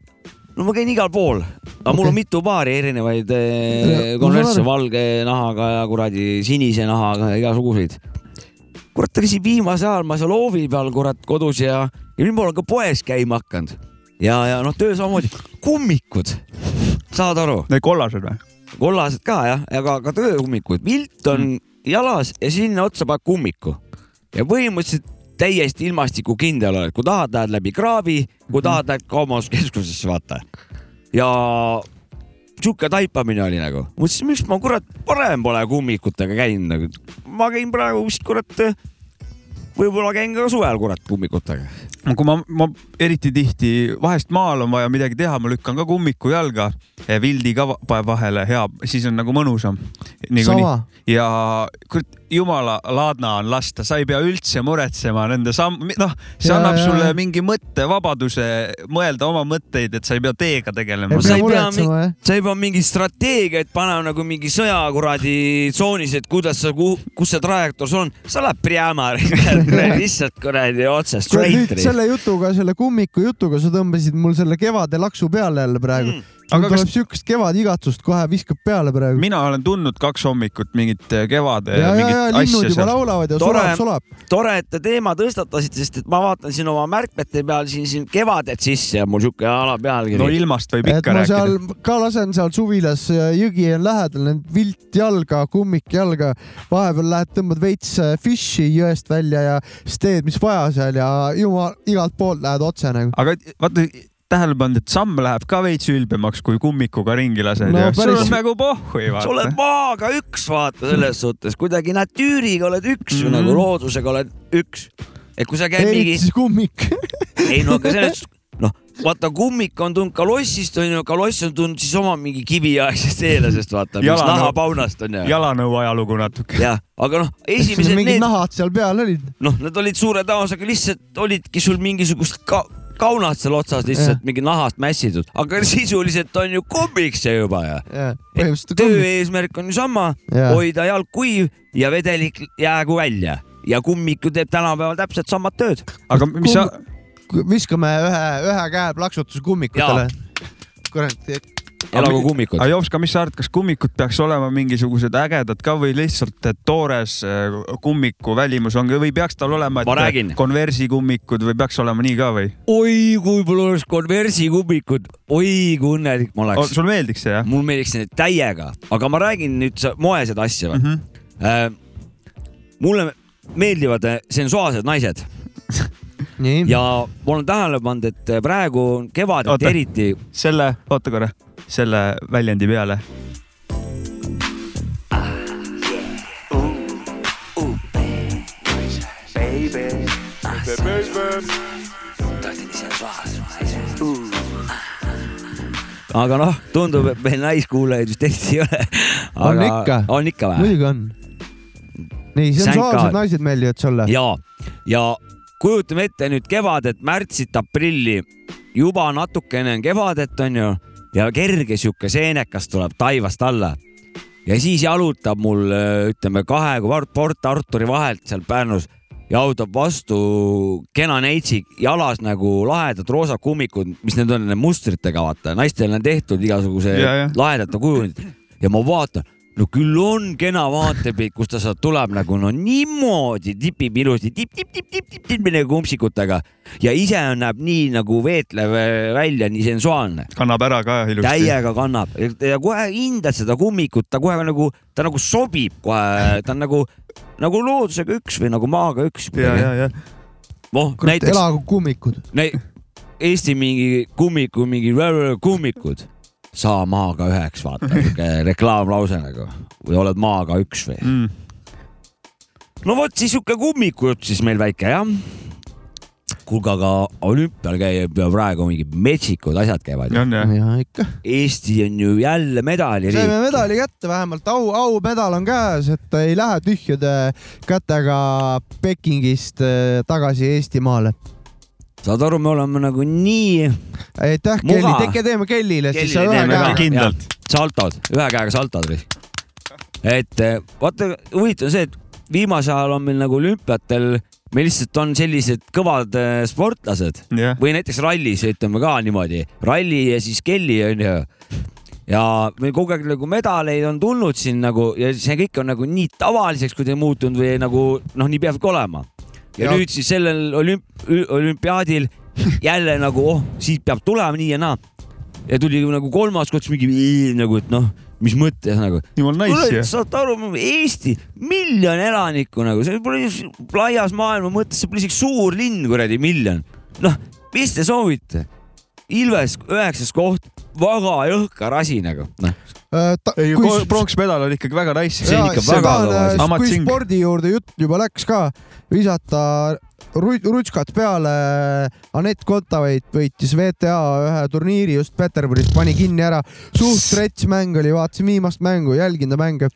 No ma käin igal pool, aga mul Okei. on mitu paari erinevaid eh, aru. valge nahaga ja kuradi sinise nahaga ja igasuguseid. kurat, aga siin viimasel ajal ma seal hoovi peal kurat kodus ja, ja nüüd ma olen ka poes käima hakanud ja, ja noh, töö samamoodi, kummikud, saad aru, Need kollased või? kollased ka jah, aga ka töökummikud, vilt on Mm. jalas ja sinna otsa paned kummiku. ja põhimõtteliselt täiesti ilmastikukindel oled, kui tahad, lähed läbi kraavi, kui tahad, lähed kaubanduskeskusesse, vaata. ja sihuke taipamine oli nagu, mõtlesin, miks ma kurat varem pole kummikutega käinud nagu. ma käin praegu vist kurat, võib-olla käin ka suvel kurat kummikutega. Kui ma, ma eriti tihti vahest maal on vaja midagi teha, ma lükkan ka kummiku jalga, vildi ka va- vahele, hea, siis on nagu mõnusam. ja kurat, jumala laadna on lasta, sa ei pea üldse muretsema nende samm, noh, see Ja, annab ja, sulle ja. mingi mõttevabaduse mõelda oma mõtteid, et sa ei pea teega tegelema sa pea ei pea sa ei pea mingit strateegiat panema nagu mingi sõja kuradi tsoonis, et kuidas sa, kus see trajektoor sul on, sa lähed Priama lihtsalt kuradi otse straight. Selle jutuga, selle kummiku jutuga sa tõmbasid mul selle kevade laksu peale jälle praegu Mm. Aga mul kas- tuleb siukest kevadigatsust kohe viskab peale praegu. mina olen tundnud kaks hommikut mingit kevade ja, ja, ja mingit linnud asja juba seal. laulavad ja Tore. sulab, sulab. tore, et te teema tõstatasite, sest et ma vaatan siin oma märkmete peal siin, siin kevadet sisse ja mul siuke ala pealkiri no ilmast võib ikka rääkida seal. ka lasen seal suvilas, jõgi on lähedal, vilt jalga, kummik jalga, vahepeal lähed, tõmbad veits äh, fish'i jõest välja ja siis teed, mis vaja seal ja jumal, igalt poolt lähed otse nagu. aga vaata, tähele pannud, et samm läheb ka veits ülbemaks, kui kummikuga ringi lased No ja sul on nagu pohhui, sa oled vaata. maaga üks, vaata selles suhtes, kuidagi natüüriga oled üks mm. -hmm. nagu loodusega oled üks. et kui sa käid eriti mingi, siis kummik. ei no aga selles, noh, vaata kummik on tulnud kalossist onju, kaloss on tulnud siis oma mingi kiviaegsest eelasest vaata, mis nahapaunast onju. jalanõu ajalugu natuke. jah, aga noh, esimesed mingid need, nahad seal peal olid. noh, need olid suure tõenäosusega lihtsalt olidki sul mingisugust ka kaunad seal otsas lihtsalt mingi nahast mässitud, aga sisuliselt on ju kummik see juba ju. põhimõtteliselt töö eesmärk on ju sama, hoida jalg kuiv ja vedelik jäägu välja ja kummik ju teeb tänapäeval täpselt samad tööd. aga mis sa, viskame ühe, ühe käe plaksutuse kummikutele. kurat, elagu kummikud. Ajovska, mis sa arvad, kas kummikud peaks olema mingisugused ägedad ka või lihtsalt toores äh, kummiku välimus on või peaks tal olema, konversi kummikud või peaks olema nii ka või? oi, kui mul oleks konversi kummikud, oi kui õnnelik ma oleks. sul meeldiks see jah? mul meeldiks need täiega, aga ma räägin nüüd sa- moesed asja Mhm. või äh,? mulle meeldivad äh, sensuaalsed naised. ja ma olen tähele pannud, et äh, praegu on kevadeti Oota. eriti selle, oota korra, selle väljendi peale. aga noh, tundub, et meil naiskuulajaid vist eriti ei ole. On ikka. on ikka või? muidugi on. nii, sensuaalsed naised meeldivad sulle? ja, ja kujutame ette nüüd kevadet, märtsit, aprilli, juba natukene on kevadet, onju, ja kerge sihuke seenekas tuleb taivast alla. ja siis jalutab mul, ütleme kahe Port Arturi vahelt seal Pärnus, jalutab vastu kena neitsik, jalas nagu lahedad roosa kummikud, mis need on, mustritega vaata, naistel on tehtud igasuguse lahedate kujundid. Ja ma vaatan no küll on kena vaatepilt, kus ta sealt tuleb nagu no niimoodi tipib ilusti tipp-tipp-tipp-tipp-tipp nagu kumpsikutega ja ise on, näeb nii nagu veetlev äh, välja, nii sensuaalne. kannab ära ka ilusti. täiega kannab ja, kohe hindad seda kummikut, ta kohe nagu, ta nagu sobib kohe, ta on nagu, nagu loodusega üks või nagu maaga üks. ja, ja, ja kurat, näiteks elagu kummikud. Eesti mingi kummiku, mingi kummikud, saa maaga üheks, vaata, siuke reklaamlause nagu või oled maaga üks või? mm.. no vot siis sihuke kummikujutt siis meil väike jah. kuulge, aga olümpial käib ju praegu mingid metsikud asjad käivad. on jah? ja ikka. Eesti on ju jälle medaliriik. saime medali kätte vähemalt, au, aumedal on käes, et ei lähe tühjade kätega Pekingist eh, tagasi Eestimaale. Saad aru, me oleme nagu nii aitäh. Kelly, tekke teeme Kellile siis Kellile ühe teeme ka. käe. kindlalt. saltod, ühe käega saltod või? et eh, vaata, huvitav on see, et viimasel ajal on meil nagu olümpiatel, meil lihtsalt on sellised kõvad eh, sportlased jah, või näiteks rallis ütleme ka niimoodi, ralli ja siis kelli onju. ja meil kogu aeg nagu medaleid on tulnud siin nagu ja see kõik on nagu nii tavaliseks kuidagi muutunud või nagu noh, nii peabki olema. Ja, Ja- nüüd siis sellel olümp-, olümpiaadil jälle nagu oh, siit peab tulema nii ja naa. ja tuli nagu kolmas kord siis mingi nagu, et noh, mis mõttes nagu? jumal nice saate aru, Eesti, miljon elanikku nagu, see pole laias maailma mõttes, see pole isegi suur linn, kuradi miljon. noh, mis te soovite? Ilves üheksas koht, väga jõhker asi nagu, noh. ei, kui pronksmedal oli ikkagi väga nice. See on ikka väga kõva kui spordi juurde jutt juba läks ka, visata ru- rutskat peale. Anett Kontaveit võitis VTA ühe turniiri just Peterburis, pani kinni ära. suht rets mäng oli, vaatasin viimast mängu, jälgin ta mänge.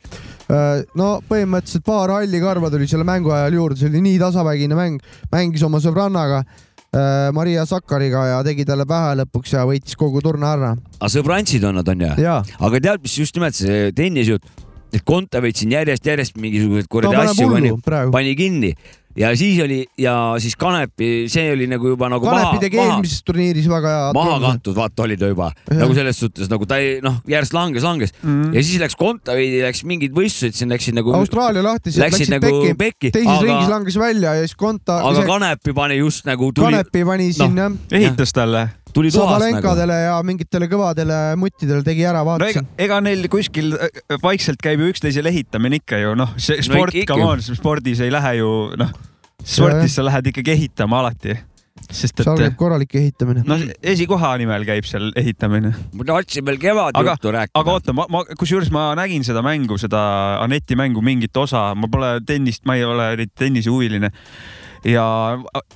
no põhimõtteliselt paar hallikarva tuli selle mängu ajal juurde, see oli nii tasavägine mäng, mängis oma sõbrannaga. Maria Sakkariga ja tegi talle pähe lõpuks ja võitis kogu turna ära. aga sõbrantsid on nad, on ju? ja, aga tead, mis just nimelt see tennisjutt, et Kontaveit siin järjest-järjest mingisuguseid kuradi asju pani, pani kinni ja siis oli ja siis Kanepi, see oli nagu juba nagu Kanepi tegi eelmises turniiris väga hea. maha kantud, vaata oli ta juba Jah. nagu selles suhtes nagu ta ei noh, järjest langes, langes Mhm. ja siis läks Kontaveidi, läks mingid võistlused, siin läksid nagu, Austraalia lahti, läksid läksid nagu pekki, pekki, teises aga ringis, langes välja ja siis Konta, aga Kanepi pani just nagu tuli, Kanepi pani siin jah, ehitas talle. Tuli tuhast nagu. Ja mingitele kõvadele muttidele tegi ära, no ega vaatasin., ega neil kuskil äh, vaikselt käib ju üksteisele ehitamine ikka ju noh, see No sport ikka- ikka come on, spordis ei lähe ju noh, spordis sa lähed ikkagi ehitama alati, sest seal et käib korralik ehitamine. noh, esikoha nimel käib seal ehitamine. ma tahtsin veel kevadjuttu rääkida. aga oota, ma, ma kusjuures ma nägin seda mängu, seda Aneti mängu mingit osa, ma pole tennist, ma ei ole eriti tennisehuviline ja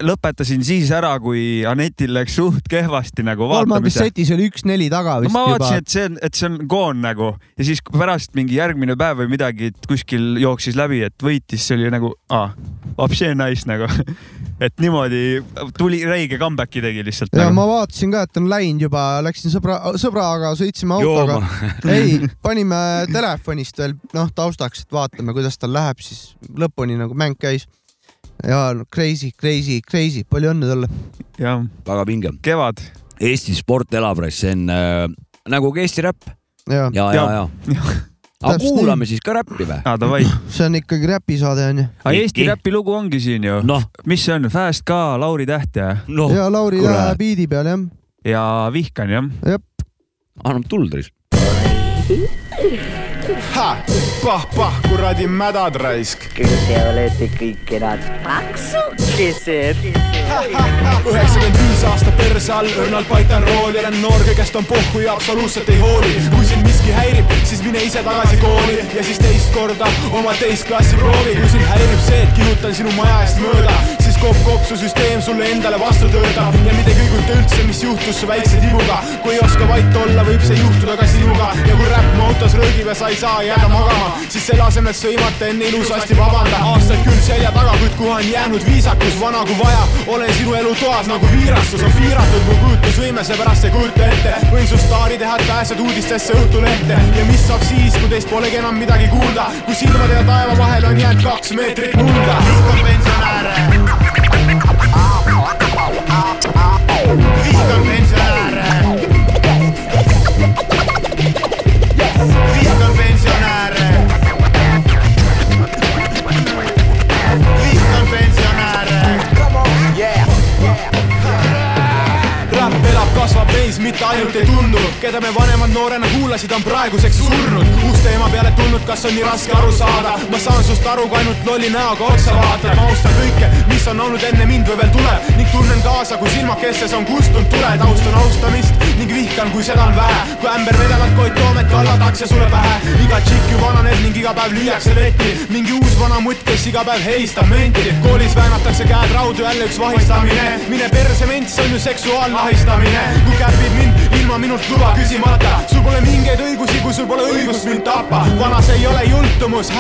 lõpetasin siis ära, kui Anetil läks suht kehvasti nagu kolmandas setis oli üks-neli taga no vist ma juba vaatasin, et see on, et see on goon nagu ja siis pärast mingi järgmine päev või midagi, et kuskil jooksis läbi, et võitis, see oli nagu, aa, vapšee nice nagu. et niimoodi tuli räige comeback'i tegi lihtsalt ja nagu. ma vaatasin ka, et on läinud juba, läksin sõbra, sõbraga, sõitsime autoga ei, panime telefonist veel noh taustaks, et vaatame, kuidas tal läheb, siis lõpuni nagu mäng käis. Ja no, crazy, crazy, crazy, palju õnne talle. jah, väga pinge. kevad. Eesti sport elab, see on äh, nagu ka Eesti räpp ja ja, ja, ja. aga Täpselt kuulame nii. siis ka räppi või? aa, davai. see on ikkagi räpisaade onju. aga. Eesti räpi lugu ongi siin ju. noh, mis see on, Fast ka, Lauri Täht ja, noh, ja Lauri läheb biidi peal jah. ja Vihkan jah. annab tuld risk. pah-pah, kuradi mädad raisk. küll te olete kõik kenad paksukesed. üheksakümmend viis aastat perse all, õrnal paitan rooli, olen noor, kõigest on pohhu ja absoluutselt ei hooli. kui sind miski häirib, siis mine ise tagasi kooli ja siis teist korda oma teist klassi proovi. kui sind häirib see, et kihutan sinu maja eest mööda, siis kopp-kopsu süsteem sulle endale vastu töötab ja mitte kõiguta üldse, mis juhtus su väikse tibuga. kui ei oska vait olla, võib see juhtuda ka sinuga. Ja kui räpp mu autos röögib ja sa ei saa jääda magama, siis selle asemel sõimata enne ilusasti vabanda. aastaid küll selja taga, kuid kuhu on jäänud viisakus, vana kui vaja, olen sinu elutoas nagu viirastus on piiratud mu kujutlusvõime, seepärast ei kujuta ette. võin su staari teha, et pääsed uudistesse Õhtulehte ja mis saab siis, kui teist polegi enam midagi kuulda, kui silmade ja taeva vahel on jäänud kaks meetrit mulda. vihkan pensionäre. vihkan pensionäre. Mitte ainult ei tundu, keda me vanemad noorena kuulasid, on praeguseks surnud. uste ema peale tulnud, kas on nii raske aru saada? ma saan sust aru, kui ainult lolli näoga otsa vaatad, ma austan kõike, mis on olnud enne mind või veel tuleb ning tunnen kaasa, kui silmakestes on kustunud tuled, austan austamist ning vihkan, kui seda on vähe. kui ämber vedevat Koit Toomet kallatakse sulle pähe, iga tšikk ju vananeb ning iga päev lüüakse letti, mingi uus vana mutt, kes iga päev helistab menti. koolis väänatakse käed raudu, jälle üks vahistamine, mine perse ment, see on ju seksuaalne ahistamine, kui kärbid mind ilma minult luba küsimata, sul pole mingeid õigusi, kui sul pole õigust mind tappa, vana see ei ole jultumus,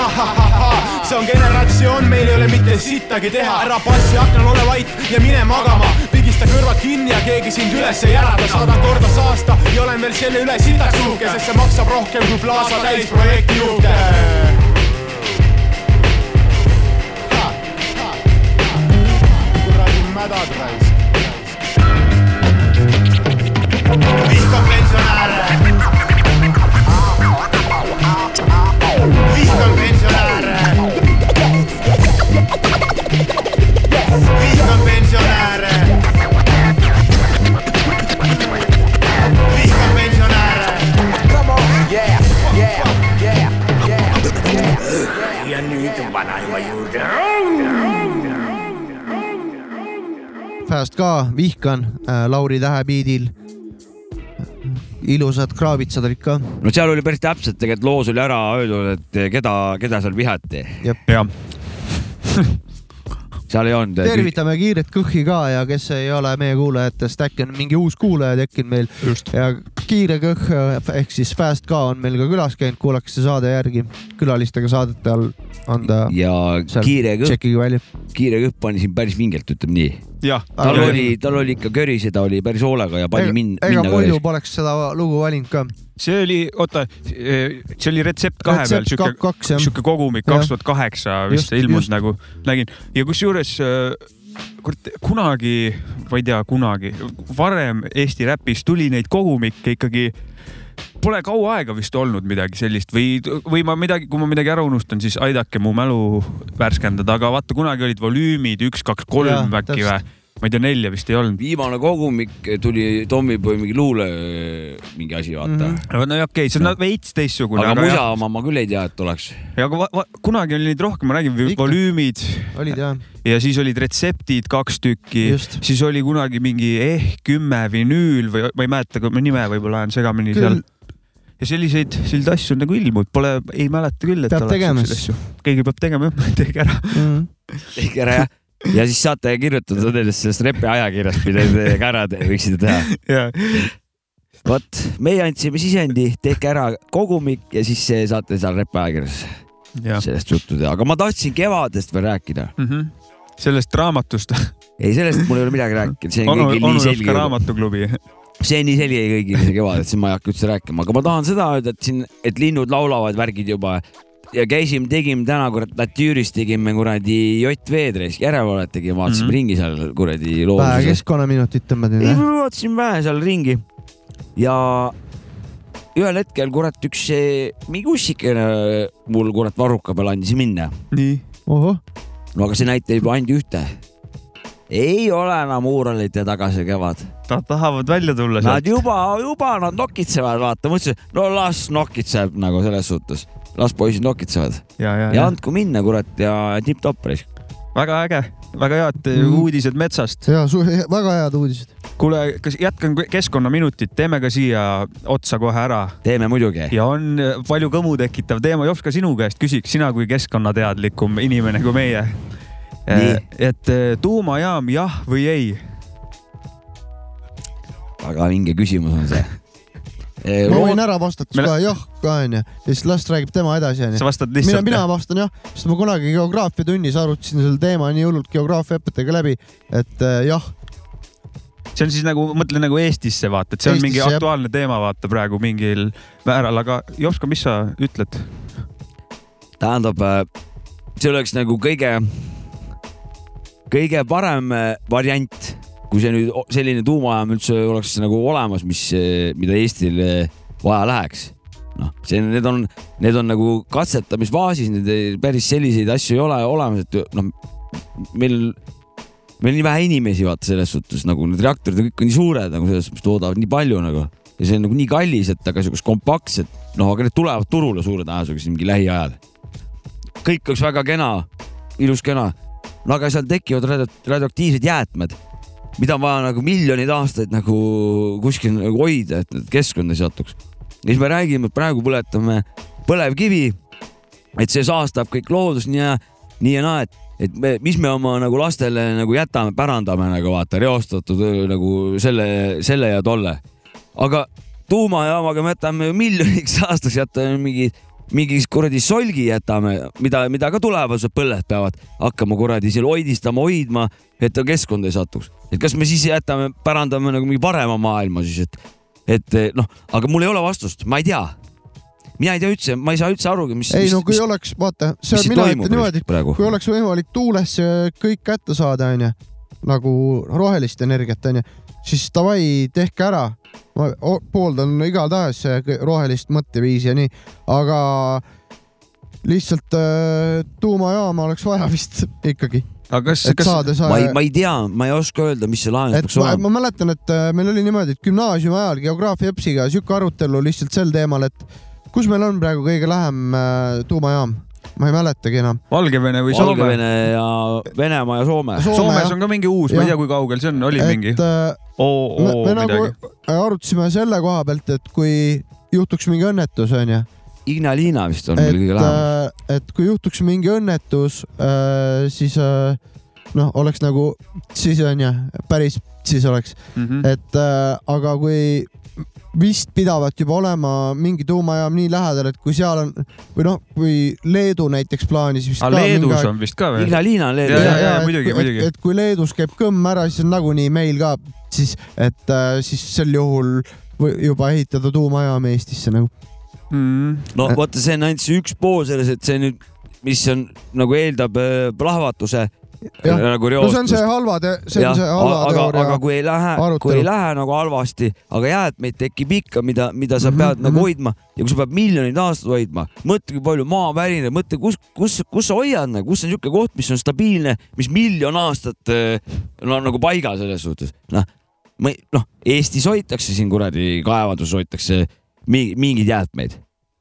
see on generatsioon, meil ei ole mitte sittagi teha, ära passi aknal ole vait ja mine magama, pigista kõrvad kinni ja keegi sind üles ei ärata, saadan korda saasta ja olen veel selle üle sitaks uhke, sest see maksab rohkem kui Plaza täisprojekti juurde. kuradi viska pensionäre. Viskan pensionäre. Viskan pensionäre. Viskan pensionäre. Come on, yeah, yeah, yeah, yeah, yeah. Ja nyt vanhailmajuurta. Fast ka vihkan äh, Lauri Tähe biidil ilusad kraavitsad olid ka. no seal oli päris täpselt tegelikult loos oli ära öeldud, et keda, keda seal vihati. jah, seal ei olnud. tervitame Kiiret Kõhhi ka ja kes ei ole meie kuulajatest, äkki on mingi uus kuulaja tekkinud meil ja Kiire Kõhh ehk siis Fast ka on meil ka külas käinud, kuulake see saade järgi. külalistega saadete all on ta, ja kiire välja. kiire kõpp pani siin päris vingelt, ütleme nii. jah, tal oli, tal oli ikka köri, seda oli päris hoolega ja pani min-, ega minna muidu poleks seda lugu valinud ka. See oli, oota, see oli Retsept kahe peal, Retsept sihuke, kaks jah. sihuke kogumik kaks tuhat kaheksa vist Just, ilmus just. nagu, nägin ja kusjuures äh, kurat, kunagi, ma ei tea, kunagi varem Eesti räpis tuli neid kogumikke ikkagi Pole kaua aega vist olnud midagi sellist või, või ma midagi, kui ma midagi ära unustan, siis aidake mu mälu värskendada, aga vaata, kunagi olid volüümid üks, kaks, kolm äkki või? Ma ei tea, nelja vist ei olnud. viimane kogumik tuli Tommyboy mingi luule mingi asi, vaata mm. -hmm. no okei okay,, see on no. veits teistsugune, aga aga musa jah, oma ma küll ei tea, et oleks. ja aga kunagi oli neid rohkem, ma räägin, volüümid olid jah, ja siis olid retseptid kaks tükki, siis oli kunagi mingi ehk kümme vinüül või ma ei mäleta, nime võib-olla on segamini Küll. seal. ja selliseid, selliseid asju on nagu ilmunud, pole, ei mäleta küll, et Peab oleks siukseid asju. keegi peab tegema jah, tehke ära. Mm. tehke ära jah. Ja siis saate kirjutada nendest sellest repi ajakirjast, mida te ka ära te- võiksite teha. vot, meie andsime sisendi, tehke ära kogumik ja siis saate seal repi ajakirjas ja sellest juttu teha, aga ma tahtsin kevadest veel rääkida. mm. -hmm. sellest raamatust. ei, sellest mul ei ole midagi rääkida, see on onu, kõigil onu nii selge raamatuklubi. see on nii selge kõigile see kevad, et siin ma ei hakka üldse rääkima, aga ma tahan seda öelda, et siin, et linnud laulavad, värgid juba ja käisime, tegime täna kurat Natüüris tegime kuradi JV-d, järelevalvet tegime, vaatasime mm. -hmm. ringi seal kuradi vähe looduses. keskkonnaminutit tõmbasin ei, vaatasin vähe seal ringi ja ühel hetkel kurat üks mingi ussikene mul kurat varruka peal andis minna. nii. ohoh, no aga see näitab juba ainult ühte. ei ole enam Uuralite taga see kevad Nad tahavad välja tulla Nad sealt. juba, juba nad nokitsevad, vaata, mõtlesin, no las nokitseb nagu selles suhtes, las poisid nokitsevad ja, ja, ja ja andku minna, kurat ja tipp-topp reis. väga äge, väga head Mhm. uudised metsast. ja väga head uudised. kuule, kas jätkan keskkonnaminutit, teeme ka siia otsa kohe ära teeme muidugi. ja on palju kõmu tekitav teema, Jops, ka sinu käest küsiks, sina kui keskkonnateadlikum inimene kui meie. Nii. et eh, tuumajaam jah või ei? Väga vinge küsimus on see. ma võin ära vastata Me- ka jah ka onju ja siis las räägib tema edasi onju sa. vastad mina, lihtsalt? mina vastan jah, sest ma kunagi geograafiatunnis arutasin selle teema nii hullult geograafiaõpetajaga läbi, et äh, jah, see on siis nagu, mõtle nagu Eestisse vaata, et see on Eestisse, mingi jah. aktuaalne teema, vaata praegu mingil määral, aga Jops, mis sa ütled? tähendab, see oleks nagu kõige, kõige parem äh, variant, kui see nüüd selline tuumajaam üldse oleks nagu olemas, mis, mida Eestil äh, vaja läheks. noh, see, need on, need on nagu katsetamisfaasis, need päris selliseid asju ei ole olemas, et noh, meil, meil nii vähe inimesi, vaata selles suhtes nagu need reaktorid on kõik nii suured nagu selles suhtes, toodavad nii palju nagu. Ja see on nagu nii kallis, et aga siukest kompaktset, noh, aga need tulevad turule suure tõenäosusega mingi lähiajal. Kõik oleks väga kena, ilus kena, no aga seal tekivad radio- radioaktiivsed jäätmed, mida on vaja nagu miljoneid aastaid nagu kuskil nagu hoida, et need keskkonda ei satuks. ja siis me räägime, et praegu põletame põlevkivi, et see saastab kõik loodust nii ja nii ja naa, et, et me, mis me oma nagu lastele nagu jätame, pärandame nagu vaata reostatud nagu selle, selle ja tolle. aga tuumajaamaga me jätame miljoniks aastaks jätame mingi mingi kuradi solgi jätame, mida, mida ka tulevased põlved peavad hakkama kuradi seal hoidistama, hoidma, et ta keskkonda ei satuks. et kas me siis jätame, pärandame nagu mingi parema maailma siis, et, et noh, aga mul ei ole vastust, ma ei tea. mina ei tea üldse, ma ei saa üldse arugi, mis. ei no kui oleks, vaata, mis see siin mina ütlen niimoodi, kui. oleks võimalik tuulesse kõik kätte saada, onju, nagu rohelist energiat, onju, siis davai, tehke ära. ma pooldan igatahes rohelist mõtteviisi ja nii, aga lihtsalt äh, tuumajaama oleks vaja vist ikkagi, aga kas, kas saada ma ei, saa- ma ei tea, ma ei oska öelda, mis see lahendus et peaks ma, olema. ma mäletan, et äh, meil oli niimoodi, et gümnaasiumi ajal geograafia õpsiga sihuke arutelu lihtsalt sel teemal, et kus meil on praegu kõige lähem äh, tuumajaam ma ei mäletagi enam. Valgevene või Soome? Valgevene ja Venemaa ja Soome. Soomes on ka mingi uus, ma ei tea, kui kaugel see on, oli mingi et äh, oo me, me nagu midagi. arutasime selle koha pealt, et kui juhtuks mingi õnnetus, onju, Ignalina vist on et meil kõige, lähemal. et kui juhtuks mingi õnnetus, siis äh, noh, oleks nagu, siis onju, päris siis oleks, Mhm. et äh, aga kui vist pidavat juba olema mingi tuumajaam nii lähedal, et kui seal on või noh, kui Leedu näiteks plaanis vist aga ka Leedus mingi on vist ka veel? Ignalina on Ja, Leedus ja, ja. et- muidugi, muidugi. et kui Leedus käib kõmm ära, siis on nagunii meil ka siis, et äh, siis sel juhul juba ehitada tuumajaam Eestisse nagu. mm.. no vaata, see on ainult see üks pool selles, et see nüüd, mis on nagu eeldab äh, plahvatuse Jah. Nagu no see on see reostust. halva, see on see, halva aga, aga teooria. kui ei lähe, kui ei lähe nagu halvasti, aga jäätmeid tekib ikka, mida, mida sa Mhm, pead nagu mhm. hoidma ja kui sa pead miljoneid aastaid hoidma, mõtle, kui palju maa värineb, mõtle, kus, kus, kus sa hoiad nagu, kus on niisugune koht, mis on stabiilne, mis miljon aastat äh, no nagu paigal selles suhtes, noh, ma ei, noh, Eestis hoitakse siin kuradi kaevanduses hoitakse mi- mingeid jäätmeid.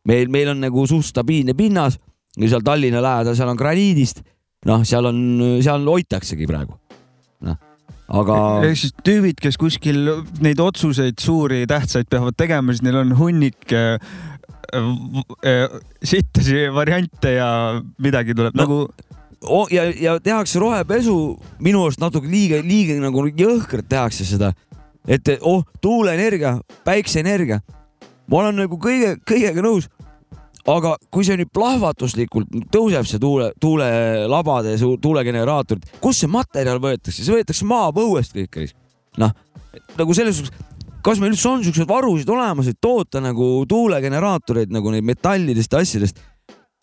meil, meil on nagu suht stabiilne pinnas ja seal Tallinna lähedal, seal on graniidist, noh, seal on, seal hoitaksegi praegu, noh, aga ehk siis tüübid, kes kuskil neid otsuseid suuri ja tähtsaid peavad tegema, siis neil on hunnik äh, äh, sittasi variante ja midagi tuleb No, no, nagu oh, ja, ja tehakse rohepesu. Minu arust natuke liiga, liiga nagu jõhkralt tehakse seda, et oh, tuuleenergia, päikseenergia, ma olen nagu kõige, kõigega nõus. Aga kui see nüüd plahvatuslikult tõuseb, see tuule, tuulelabade, tuulegeneraatorid, kust see materjal võetakse, see võetakse maapõuest kõik, noh, nagu selles suhtes, kas meil üldse on siukseid varusid olemas, et toota nagu tuulegeneraatoreid nagu neid metallidest ja asjadest,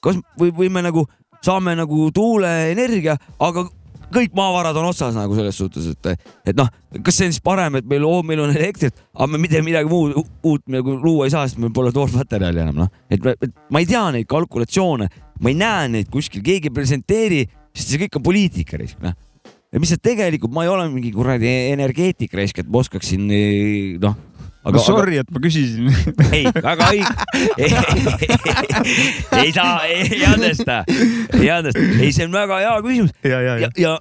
kas või, või me nagu saame nagu tuuleenergia, aga kõik maavarad on otsas nagu selles suhtes, et, et noh, kas see on siis parem, et meil oh,, meil on elektrit, aga me mitte midagi muud uut nagu luua ei saa, sest meil pole toormaterjali enam noh, et, et ma ei tea neid kalkulatsioone, ma ei näe neid kuskil, keegi ei presenteeri, sest see kõik on poliitika noh. ja mis see tegelikult, ma ei ole mingi kuradi energeetik raisk, et ma oskaksin noh. Aga no, sorry, et ma küsisin. ei, väga õige. ei saa, ei andesta, ei andesta, ei, see on väga hea küsimus ja, ja, ja ja,, ja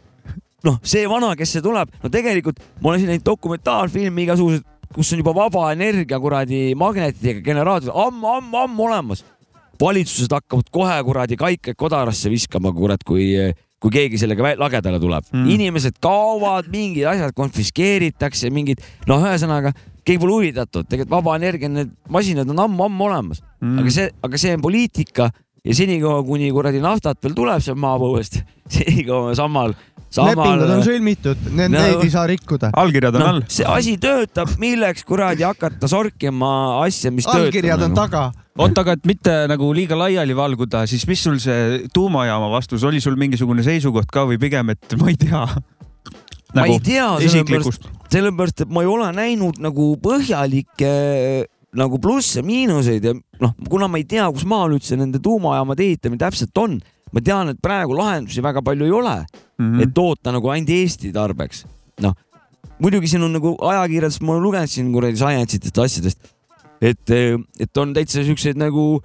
noh, see vana, kes see tuleb, no tegelikult ma olen siin näinud dokumentaalfilmi igasugused, kus on juba vaba energia kuradi magnetidega generaatorid ammu, ammu, ammu olemas. valitsused hakkavad kohe kuradi kaikaid kodarasse viskama, kurat, kui, kui keegi sellega lagedale tuleb mm.. inimesed kaovad, mingid asjad konfiskeeritakse, mingid, noh, ühesõnaga keegi pole huvitatud, tegelikult vaba energia, need masinad on ammu-ammu olemas mm., aga see, aga see on poliitika ja senikaua, kuni kuradi naftat veel tuleb sealt maapõuest, senikaua samal, samal lepingud on sõlmitud, need No. neid ei saa rikkuda. allkirjad on noh all,. see asi töötab, milleks kuradi hakata sorkima asja, mis allkirjad töötab on nagu. taga. oota, aga et mitte nagu liiga laiali valguda, siis mis sul see tuumajaama vastus oli sul mingisugune seisukoht ka või pigem, et ma ei tea? Ma ei tea, sellepärast, isiklikust, sellepärast, et ma ei ole näinud nagu põhjalikke nagu plusse-miinuseid ja noh, kuna ma ei tea, kus maal üldse nende tuumajaamade ehitamine täpselt on, ma tean, et praegu lahendusi väga palju ei ole mm, -hmm. et toota nagu ainult Eesti tarbeks. noh, muidugi siin on nagu ajakirjandust ma lugenud siin kuradi science itest asjadest, et, et on täitsa siukseid nagu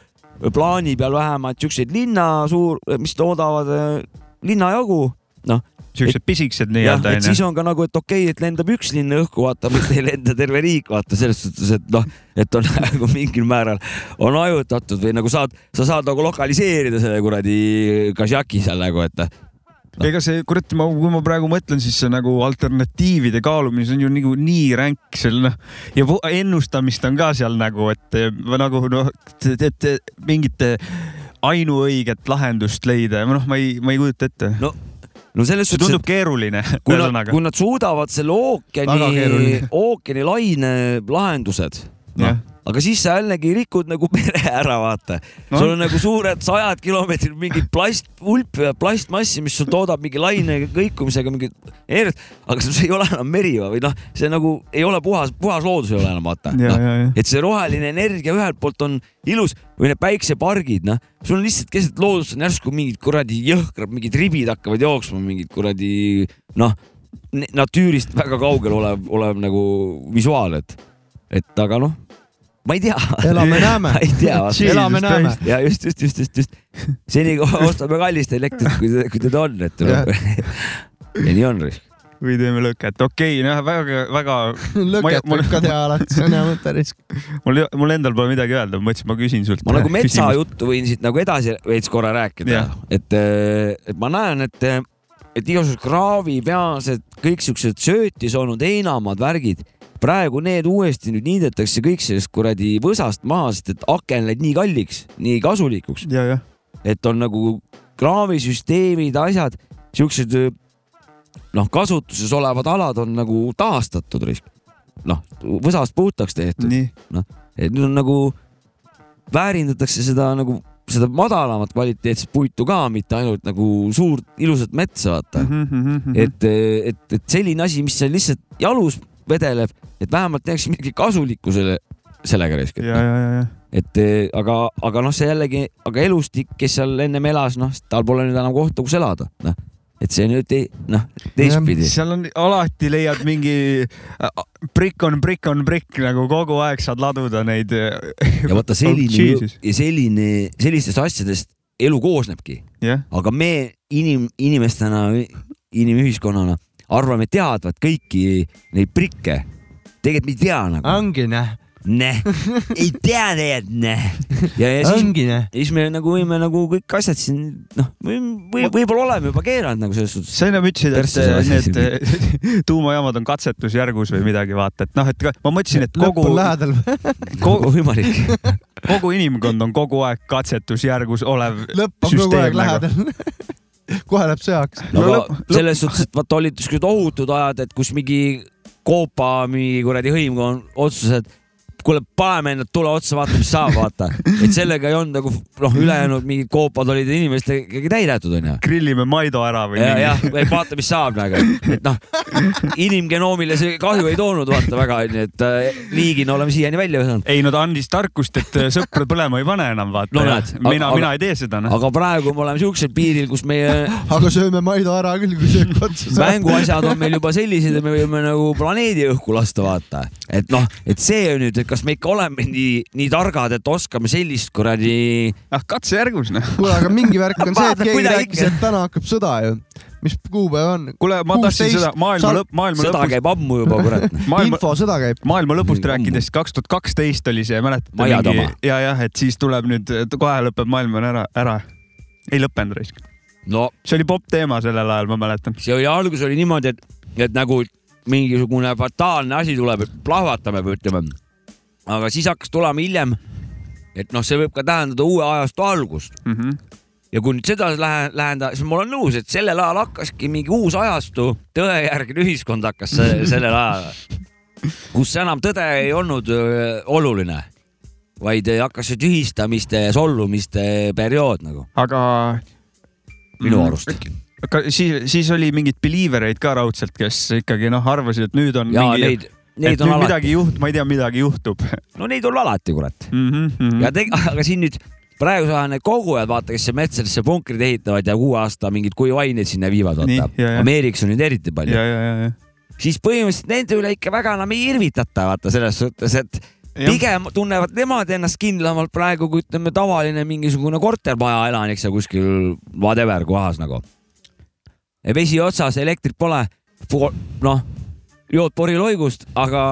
plaani peal vähemalt siukseid linna suur, mis toodavad linna jagu, noh, siuksed pisikesed nii-öelda et siis on ka nagu, et okei okay,, et lendab üks linn õhku, vaata, mitte ei lenda terve riik, vaata selles suhtes, et noh, et on nagu mingil määral on hajutatud või nagu saad, sa saad nagu lokaliseerida selle kuradi Kasjaki seal nagu, et ega see kurat, ma, kui ma praegu mõtlen, siis see nagu alternatiivide kaalumine, see on ju nagu nii ränk seal noh. Ja ennustamist on ka seal nagu, et nagu noh, et mingit ainuõiget lahendust leida. Ja noh, ma ei, ma ei kujuta ette. no no selles see suhtes, tundub keeruline, kui nad, kui. nad suudavad selle ookeani keeruline., ookeani laine lahendused, noh aga siis sa jällegi rikud nagu mere ära, vaata no.. Sul on nagu suured sajad kilomeetrid mingit plast, hulp ja plastmassi, mis sul toodab mingi laine kõikumisega mingit energiat, aga see ei ole enam meri või noh, see nagu ei ole puhas, puhas loodus ei ole enam vaata no.. et see roheline energia ühelt poolt on ilus või need päiksepargid, noh, sul on lihtsalt keset loodust on järsku mingid kuradi jõhkrad mingid ribid hakkavad jooksma, mingid kuradi noh, natuurist väga kaugel olev, olev nagu visuaal, et, et aga noh, ma ei tea. Elame-näeme. ma ei tea. Jesus elame-näeme. ja just, just, just, just, just. seni kui ostame kallist elektrit, kui, kui teda on, et Jah. ja nii on. või teeme lõket, okei okay,, noh, väga, väga, lõket Ma- võib ka teha alati, see on hea mõte risk. mul, mul endal pole midagi öelda, ma mõtlesin, ma küsin sult. ma nagu metsajuttu võin siit nagu edasi veits korra rääkida et, et ma näen, et, et igasugused kraavipeased, kõik siuksed söötis olnud heinamad, värgid, praegu need uuesti nüüd niidetakse kõik sellest kuradi võsast maha, sest et aken läinud nii kalliks, nii kasulikuks, et on nagu kraavisüsteemid, asjad, siuksed noh, kasutuses olevad alad on nagu taastatud, noh, võsast puhtaks tehtud. nii, et nüüd on nagu, väärindatakse seda nagu seda madalamat kvaliteetset puitu ka, mitte ainult nagu suurt ilusat metsa, vaata. Mhm. et, et, et selline asi, mis seal lihtsalt jalus vedeleb, et vähemalt tehakse midagi kasulikku selle, sellega ja. et eh, aga, aga noh, see jällegi, aga elustik, kes seal ennem elas, noh, tal pole nüüd enam kohta, kus elada, noh. et see nüüd ei, noh, teistpidi. seal on alati leiad mingi prikk on prikk on prikk nagu kogu aeg saad laduda neid. ja vaata selline ja selline, sellistest asjadest elu koosnebki, jah, aga me inim, inimestena, inimühiskonnana arvame teadvat kõiki neid prikke. Tegelikult me ei tea nagu, ongi näh, näh, ei tea tegelikult näh. ja, ja siis, näh. siis me nagu võime nagu kõik asjad siin noh, või, või võib-olla oleme juba keeranud nagu selles suhtes. sa ennem ütlesid, et need tuumajaamad on katsetusjärgus või midagi, vaata, et noh, et ma mõtlesin, et lõpp kogu on, lähedal. kogu, võimalik. kogu inimkond on kogu aeg katsetusjärgus olev lõpp on kogu aeg nagu. lähedal. kohe läheb sõjaks. no selles suhtes, et vaata olid siuksed ohutud ajad, et kus mingi Koopa mingi kuradi hõimkond otsustas, et kuule, paneme endale tule otsa, vaata, mis saab, vaata. et sellega ei olnud nagu noh, ülejäänud mingid koopad olid inimestega täidetud onju. grillime Maido ära või ja, nii jah, vaata, mis saab nagu, et noh, inimgenoomile see kahju ei toonud vaata väga onju, et äh, liigina oleme siiani välja saanud. ei no ta andis tarkust, et äh, sõpra põlema ei pane enam, vaata No mina, aga- mina ei tee seda, noh. aga praegu me oleme siuksel piiril, kus meie aga sööme Maido ära küll, kui söök otsa saab. mänguasjad on meil juba sellised, et me võime nagu planeedi õhku lasta, vaata. et noh, et see on nüüd, et kas me ikka oleme nii, nii targad, et oskame sellist kuradi. ah, katsejärgus, noh. kuule, aga mingi värk on see, et keegi rääkis, et täna hakkab sõda ju. mis kuupäev on? kuule, ma tahtsin 16 seda maailma lõpp, maailma sõda lõpust, käib ammu juba, kurat. maailma, infosõda käib. maailma lõpust Mingi rääkides, kaks tuhat kaksteist oli see, mäletate? Oma. ja, jah, et siis tuleb nüüd, kohe lõpeb maailm on ära, ära. ei lõppenud raisk. no see oli popp teema sellel ajal, ma mäletan. see oli, algus oli niimoodi, et, et nagu mingisugune fataalne asi tuleb, et plahvatame või ütleme. Aga siis hakkas tulema hiljem, et noh, see võib ka tähendada uue ajastu algust Mhm. ja kui nüüd seda lähe- lähendada, siis ma olen nõus, et sellel ajal hakkaski mingi uus ajastu, tõejärgne ühiskond hakkas se- sellel ajal, kus enam tõde ei olnud öö, oluline, vaid hakkas see tühistamiste ja solvumiste periood nagu aga. minu arust. aga siis, siis oli mingeid believer eid ka raudselt, kes ikkagi noh, arvasid, et nüüd on ja mingi, neid, et nüüd on alati, midagi juht-, ma ei tea, midagi juhtub no neid on alati, kurat. mm. -hmm. ja teg-, aga siin nüüd praegusel ajal need kogujad, vaata, kes metsadesse punkrid ehitavad ja uue aasta mingeid kuivu aineid sinna viivad, vaata ja, ja.. Ameerikas on neid eriti palju ja, ja, ja, ja. siis põhimõtteliselt nende üle ikka väga enam ei irvitata, vaata selles suhtes, et Jah. pigem tunnevad nemad ennast kindlamalt praegu kui ütleme tavaline mingisugune kortermaja elanik seal kuskil whatever kohas nagu. vesi otsas, elektrit pole, noh, jood poriloigust, aga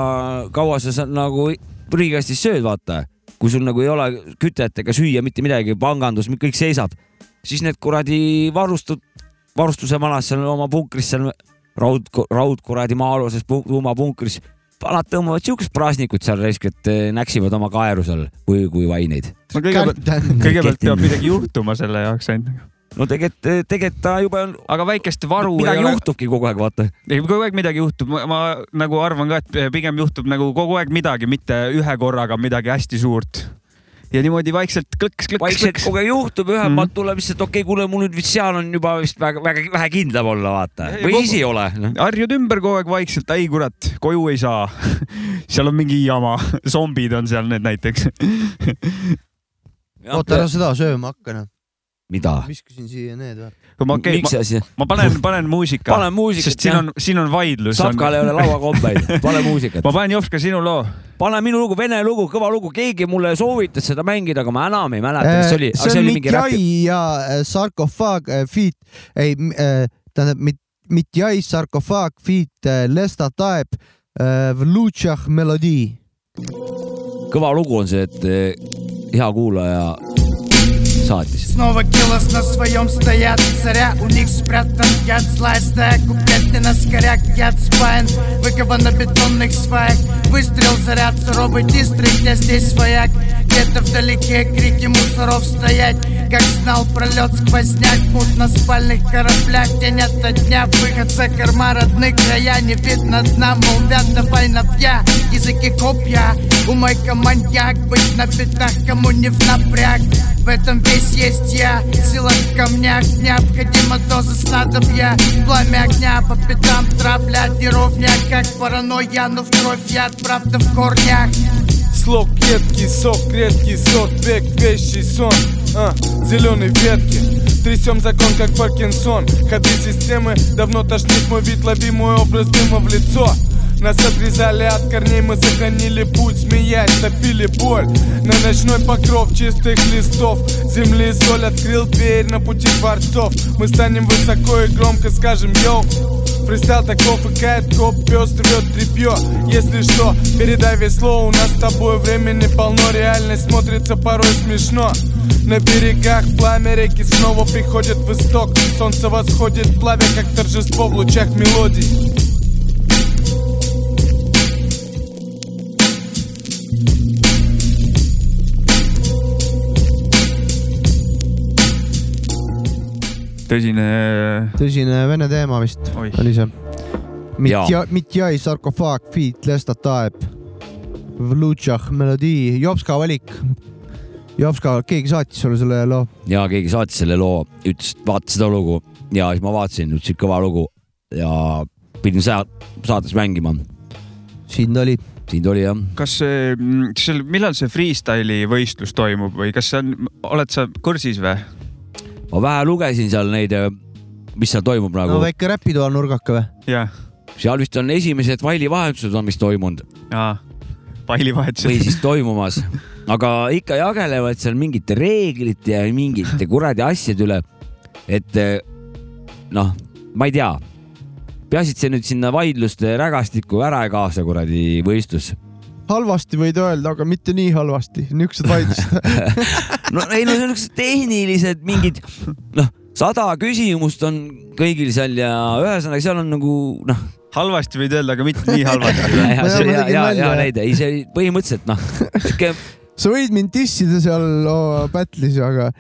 kaua sa saad nagu prügikastis sööd, vaata. kui sul nagu ei ole kütet ega süüa mitte midagi, pangandus, kõik seisab, siis need kuradi varustud, varustuse malas seal oma punkris seal raud, raud kuradi maa-aluses punk- tuumapunkris. vanad tõmbavad siukest praasnikut seal raisk, et eh, näksivad oma kaeru seal kui, kui vaineid. no kõigepealt, kõigepealt peab midagi juhtuma selle jaoks ainult. No tegelikult, tegelikult ta juba on, aga väikest varu midagi ole, juhtubki kogu aeg, vaata. ei kogu aeg midagi juhtub, ma nagu arvan ka, et pigem juhtub nagu kogu aeg midagi, mitte ühe korraga midagi hästi suurt. ja niimoodi vaikselt klõks, klõks, vaikselt klõks. kogu aeg juhtub, ühelt Mhm. poolt tuleb lihtsalt, okei okay,, kuule, mul nüüd vist seal on juba vist väga, väga vähe kindlam olla, vaata. Või kogu- siis ei ole no.. harjud ümber kogu aeg vaikselt, ei kurat, koju ei saa. seal on mingi jama, zombid on seal need näiteks. oota, ära seda sööma hakka noh. mida? viskasin siia need või? ma, okay, ma, ma panen, panen muusika, pane muusikat sest siin on, siin on vaidlus. Sapkal ei ole lauakombeid, pane muusikat. ma panen Jopska sinu loo. pane minu lugu, vene lugu, kõva lugu, keegi mulle soovitas seda mängida, aga ma enam ei mäleta, mis see oli, aga see on. Mitjai ja äh, sarkofaag äh, feat, ei äh, tähendab Mit- Mitjai sarkofaag feat äh, Lesta Taeb äh, v Lutšah melodii. kõva lugu on see, et hea kuulaja saatis. Снова киллос на своем стоят. Царя У них спрятан. Яд, злая Куплет не на скоряк, яд спаян Выкован на бетонных сваях. Выстрел, заряд, суровый дистрикт Я здесь свояк Где-то вдалеке крики мусоров стоять. Как знал пролет сквозняк Мут на спальных кораблях. День ото дня Выход за корма родных. Края Не видно дна, молвят давай напья Языки копья У майка маньяк Быть на пятах кому не в напряг. В этом весь есть я Сила в камнях Необходима доза снадобья. Пламя огня по пятам Травля неровня Как паранойя, но в кровь яд Правда в корнях. Слог едкий, сок редкий, сорт век, вещий сон. А, Зеленые ветки. Трясем закон, как Паркинсон. Ходы системы давно тошнит мой вид Лови мой образ дыма в лицо нас отрезали от корней, мы сохранили путь Смеясь, топили боль. На ночной покров чистых листов Земли соль открыл дверь на пути дворцов. Мы станем высоко и громко скажем йоу! Фристайл таков и кайт, коп, пес рвет тряпье Если что, передай весло, у нас с тобой времени полно Реальность смотрится порой смешно. На берегах пламя реки снова приходит в исток. Солнце восходит, плавя как торжество в лучах мелодий tõsine. tõsine vene teema vist Oih. oli see. Jaa. Mitjai, sarkofaag feat Lesta Taeb v Lutšah melodii, Jopska valik. Jopska, keegi saatis sulle selle loo? ja keegi saatis selle loo, ütles, et vaata seda lugu ja siis ma vaatasin, ütles, et kõva lugu ja pidin sea- saates mängima. siin ta oli. siin ta oli jah. kas see, seal, millal see freestyle'i võistlus toimub või kas see on, oled sa kursis või? Ma vähe lugesin seal neid, mis seal toimub no nagu no,, väike räpitoa nurgake või? jah, seal vist on esimesed failivahetused on vist toimunud aa, pallivahetused. või siis toimumas, aga ikka jagelevad seal mingite reeglite ja mingite kuradi asjade üle. et eh, noh, ma ei tea, peaasi, et see nüüd sinna vaidluste rägastikku ära ei kaasa kuradi võistlus. Halvasti võid öelda, aga mitte nii halvasti, niisugused vaidlused. no ei no see niisugused tehnilised mingid noh, sada küsimust on kõigil seal ja ühesõnaga seal on nagu noh, halvasti võid öelda, aga mitte nii halvasti. ja, ja, Ma ja, ja, tegin ja, nalja. ja näide, ei see oli põhimõtteliselt noh, sihuke sa võid mind dissida seal oh, battle'is, aga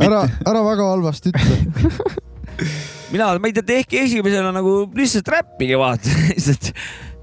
ära, ära väga halvasti ütle. mina, ma ei tea, tehke esimesena nagu lihtsalt räppige vaata, lihtsalt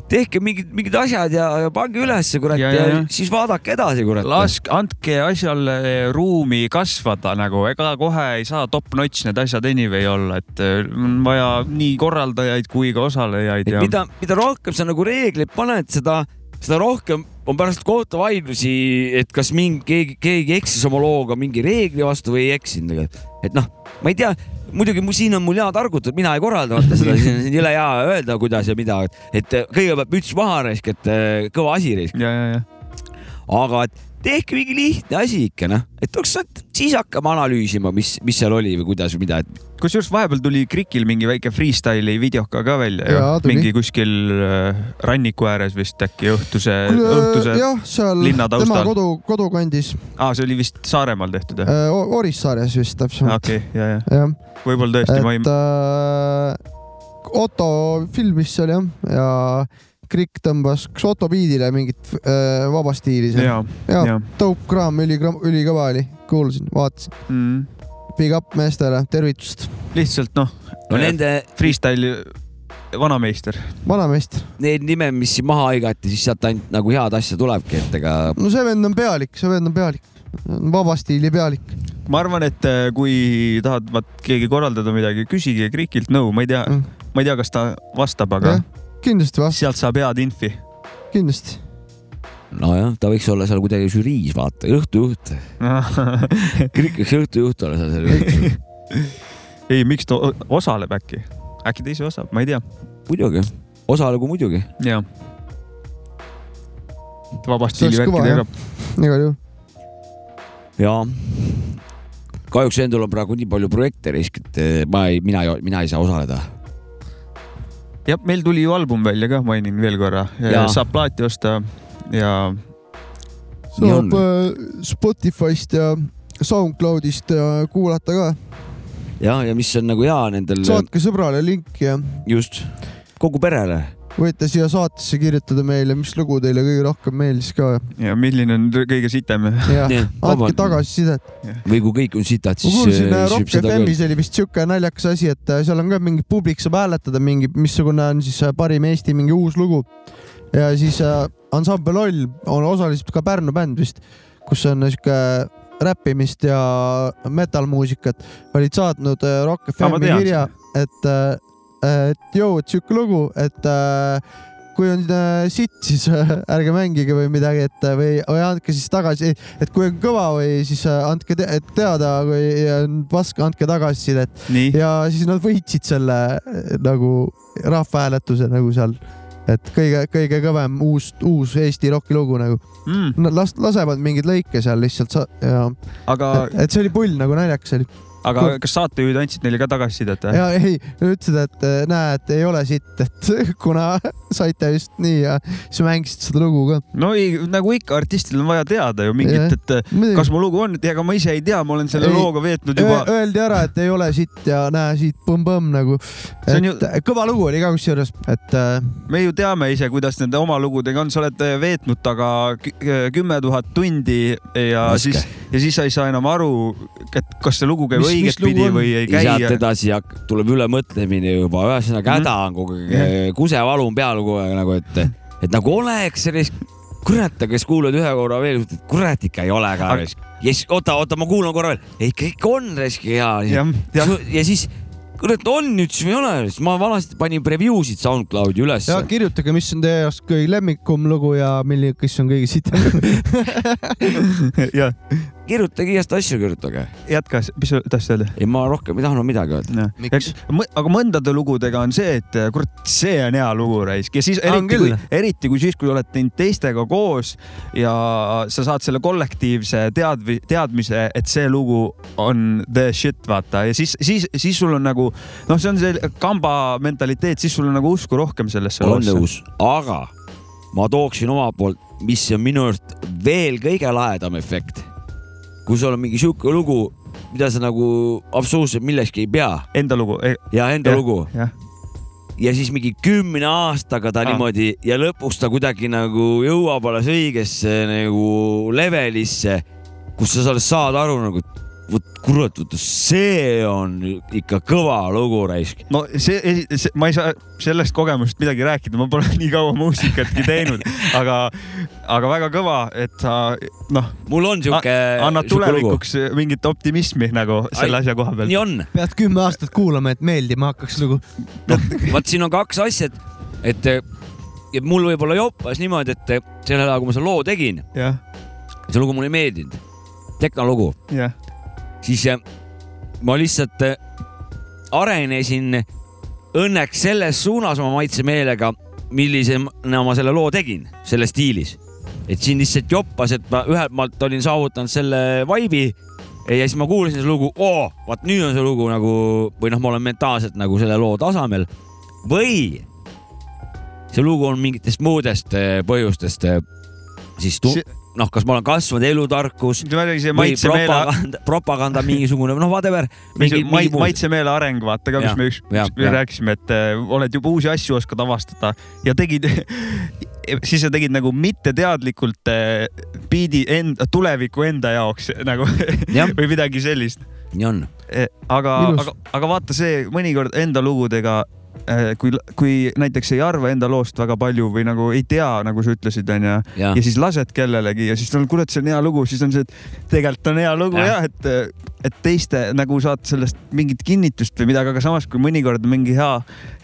tehke mingid, mingid asjad ja, ja pange ülesse, kurat, Ja, ja, ja, siis vaadake edasi, kurat. laske, andke asjale ruumi kasvada nagu, ega kohe ei saa top-notch need asjad anyway olla, et äh, on vaja nii korraldajaid kui ka osalejaid ja. mida, mida rohkem sa nagu reegleid paned, seda, seda rohkem on pärast kohtavaidlusi, et kas mingi, keegi, keegi eksis oma looga mingi reegli vastu või ei eksinud et noh, ma ei tea, muidugi mu, siin on mul head arvutud, mina ei korralda vaata seda, siin on jõle hea öelda, kuidas ja mida, et kõigepealt müts maha raisk, et eh, kõva asi raisk, aga et tehke mingi lihtne asi ikka noh, et oleks, siis hakkame analüüsima, mis, mis seal oli või kuidas või mida, et kusjuures vahepeal tuli Krikil mingi väike freestyle'i videoka ka välja ju Jaa,, tuli. mingi kuskil äh, ranniku ääres vist äkki õhtuse, õhtuse, jah, seal linna tema taustal. kodu, kodukandis aa, see oli vist Saaremaal tehtud jah? äh,, Orissaares vist täpsemalt. okei, ja, ja jah, võib-olla tõesti, ma ei äh, Otto filmis seal jah, ja Krikk tõmbas kas Otto Beatile mingit äh, vaba stiili seal. ja, ja ja dope kraam, ülikõva oli, kuulsin, vaatasin. mm, Big up meestele, tervitust. lihtsalt noh, no nende, freestyle'i vanameister. vanameister, need nimed, mis siin maha hõigati, siis sealt ainult nagu head asja tulebki, et ega no see vend on pealik, see vend on pealik, vaba stiili pealik ma arvan, et äh, kui tahad vaat keegi korraldada midagi, küsige Krikilt nõu, ma ei tea Mm. ma ei tea, kas ta vastab, aga kindlasti vastab, sealt saab head infi. kindlasti. nojah, ta võiks olla seal kuidagi žüriis, vaata, õhtujuht. kõik võiks õhtujuht olla seal selle üritusel. ei, miks ta osaleb äkki? äkki ta ise osaleb, ma ei tea. muidugi, osalegu muidugi. jaa. vabast stiilivärki teeb. igal juhul. ja kahjuks endal on praegu nii palju projekte risk, et eh, ma ei, mina, mina ei saa osaleda. jah, meil tuli ju album välja ka, mainin veel korra saab plaati osta ja saab äh, Spotify'st ja SoundCloud'ist ja kuulata ka. ja, ja mis on nagu hea nendel, saatke sõbrale link ja just kogu perele. võite siia saatesse kirjutada meile, mis lugu teile kõige rohkem meeldis ka ja milline on kõige sitem. andke tagasisidet. või kui kõik on sitad, ma siis. kuulsin äh, Rock FM-is oli vist siuke naljakas asi, et äh, seal on ka mingi publik saab hääletada mingi, missugune on siis äh, parim Eesti mingi uus lugu. ja siis äh, ansambel Oll on osaliselt ka Pärnu bänd vist, kus on siuke räppimist ja metal-muusikat, olid saatnud äh, Rock FM-i kirja, et, et joo, et siuke lugu, et äh, kui on äh, sitt, siis äh, ärge mängige või midagi, et äh, või, või andke siis tagasi, et kui on kõva või siis äh, andke te teada, kui on pask, andke tagasisidet ja siis nad võitsid selle äh, nagu rahvahääletuse nagu seal, et kõige-kõige kõvem uus, uus Eesti roki lugu nagu. mm, Nad las-, lasevad mingeid lõike seal lihtsalt sa- ja aga, et, et see oli pull nagu naljakas oli. Aga kas saatejuhid andsid neile ka tagasisidet või? ja ei, ütlesid, et äh, näed, ei ole sitt, et kuna saite just nii ja siis mängisid seda lugu ka. no ei, nagu ikka artistil on vaja teada ju mingit, et kas mu lugu on, et ega ma ise ei tea, ma olen selle Ei. looga veetnud juba. Öeldi ära, et ei ole sitt ja näe siit põmm-põmm nagu. Et ju... kõva lugu oli ka kusjuures, et äh, me ju teame ise, kuidas nende oma lugudega on, sa oled veetnud taga kü- kümme tuhat tundi ja Raske. siis, ja siis sa ei saa enam aru, et kas see lugu käib Mis- õigetpidi lugu on? või ei sealt käi. edasi hak- tuleb ülemõtlemine juba, ühesõnaga häda on kogu aeg, kusevalu on peal kogu aeg nagu, et, et nagu oleks sellist, kurat, aga siis kuulad ühe korra veel, kurat ikka ei ole ka Aga-. ja siis oota, oota, ma kuulan korra veel, ikka, ikka on risk hea. jah, jah, ja siis, kurat on nüüd, siis ei ole, siis ma vanasti panin preview sid SoundCloudi ülesse ja. kirjutage, mis on teie jaoks kõige lemmikum lugu ja milline, kes on kõige sitem. jah, kirjutage igast asju, kirjutage. jätka, mis sa tahtsid öelda? ei, ma rohkem ei tahtnud midagi öelda. Aga mõndade lugudega on see, et kurat, see on hea lugu raisk ja siis eriti kui eriti kui siis, kui oled teinud teistega koos ja sa saad selle kollektiivse teadvi-, teadmise, et see lugu on the shit, vaata ja siis, siis, siis sul on nagu noh, see on see kamba mentaliteet, siis sul on nagu usku rohkem sellesse olen nõus, aga ma tooksin omalt poolt, mis on minu arust veel kõige lahedam efekt. Kui sul on mingi sihuke lugu, mida sa nagu absoluutselt millekski ei pea. Enda lugu, ja enda Jah, lugu. ja siis mingi kümne aastaga ta Ah. niimoodi ja lõpuks ta kuidagi nagu jõuab alles õigesse nagu levelisse, kus sa alles saad aru nagu, vot kurat, vot see on ikka kõva lugu raisk. no see, see, ma ei saa sellest kogemusest midagi rääkida, ma pole nii kaua muusikatki teinud, aga, aga väga kõva, et sa noh, mul on sihuke. annad tulevikuks mingit optimismi nagu selle Ai, asja koha pealt. nii on pead kümme aastat kuulama, et meeldima hakkaks lugu. vaat siin on kaks asja, et, et ja mul võib-olla joppas niimoodi, et sellel ajal, kui ma selle loo tegin, jah, see lugu mulle ei meeldinud, tehnolugu, jah, siis äh, ma lihtsalt äh, arenesin õnneks selles suunas oma maitsemeelega, millisena ma selle loo tegin, selles stiilis. et siin lihtsalt joppas, et ma ühelt maalt olin saavutanud selle vaibi ja siis ma kuulasin seda lugu, oo, vaat nüüd on see lugu nagu või noh, ma olen mentaalselt nagu selle loo tasemel või see lugu on mingitest muudest eh, põhjustest eh, siis tu- noh, kas ma olen kasvanud elutarkus see või propaganda, propaganda mingisugune, noh, whatever. maitsemeele areng, vaata ka, mis me üks, me rääkisime, et äh, oled juba uusi asju oskad avastada ja tegid, siis sa tegid nagu mitteteadlikult äh, biidi enda, tuleviku enda jaoks nagu Jah. või midagi sellist. nii on. aga, Ilus. aga, aga vaata see mõnikord enda lugudega äh, kui, kui näiteks ei arva enda loost väga palju või nagu ei tea, nagu sa ütlesid, onju, ja ja siis lased kellelegi ja siis tal, kurat, see on hea lugu, siis on see, et tegelikult on hea lugu Jah. jah, et, et teiste nagu saad sellest mingit kinnitust või midagi, aga samas, kui mõnikord mingi hea,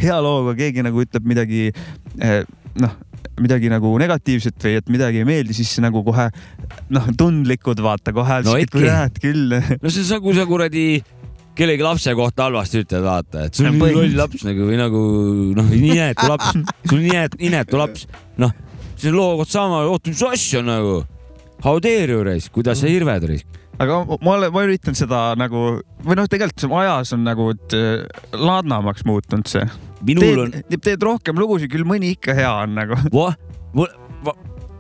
hea looga keegi nagu ütleb midagi eh, noh, midagi nagu negatiivset või et midagi ei meeldi, siis nagu kohe noh, tundlikud vaata kohe No, no see on, kui sa kuradi kellegi lapse kohta halvasti ütled, vaata, et sul on loll laps nagu või nagu noh, nii inetu laps, sul on nii inetu- inetu laps, noh, see on loo kohta sama, oota, mis asja nagu, how dare you reis, kuidas sa hirved reis. aga ma olen, ma üritan seda nagu või noh, tegelikult see ajas on nagu eh, ladnamaks muutunud see. minul on, teed, teed rohkem lugusid, küll mõni ikka hea on nagu.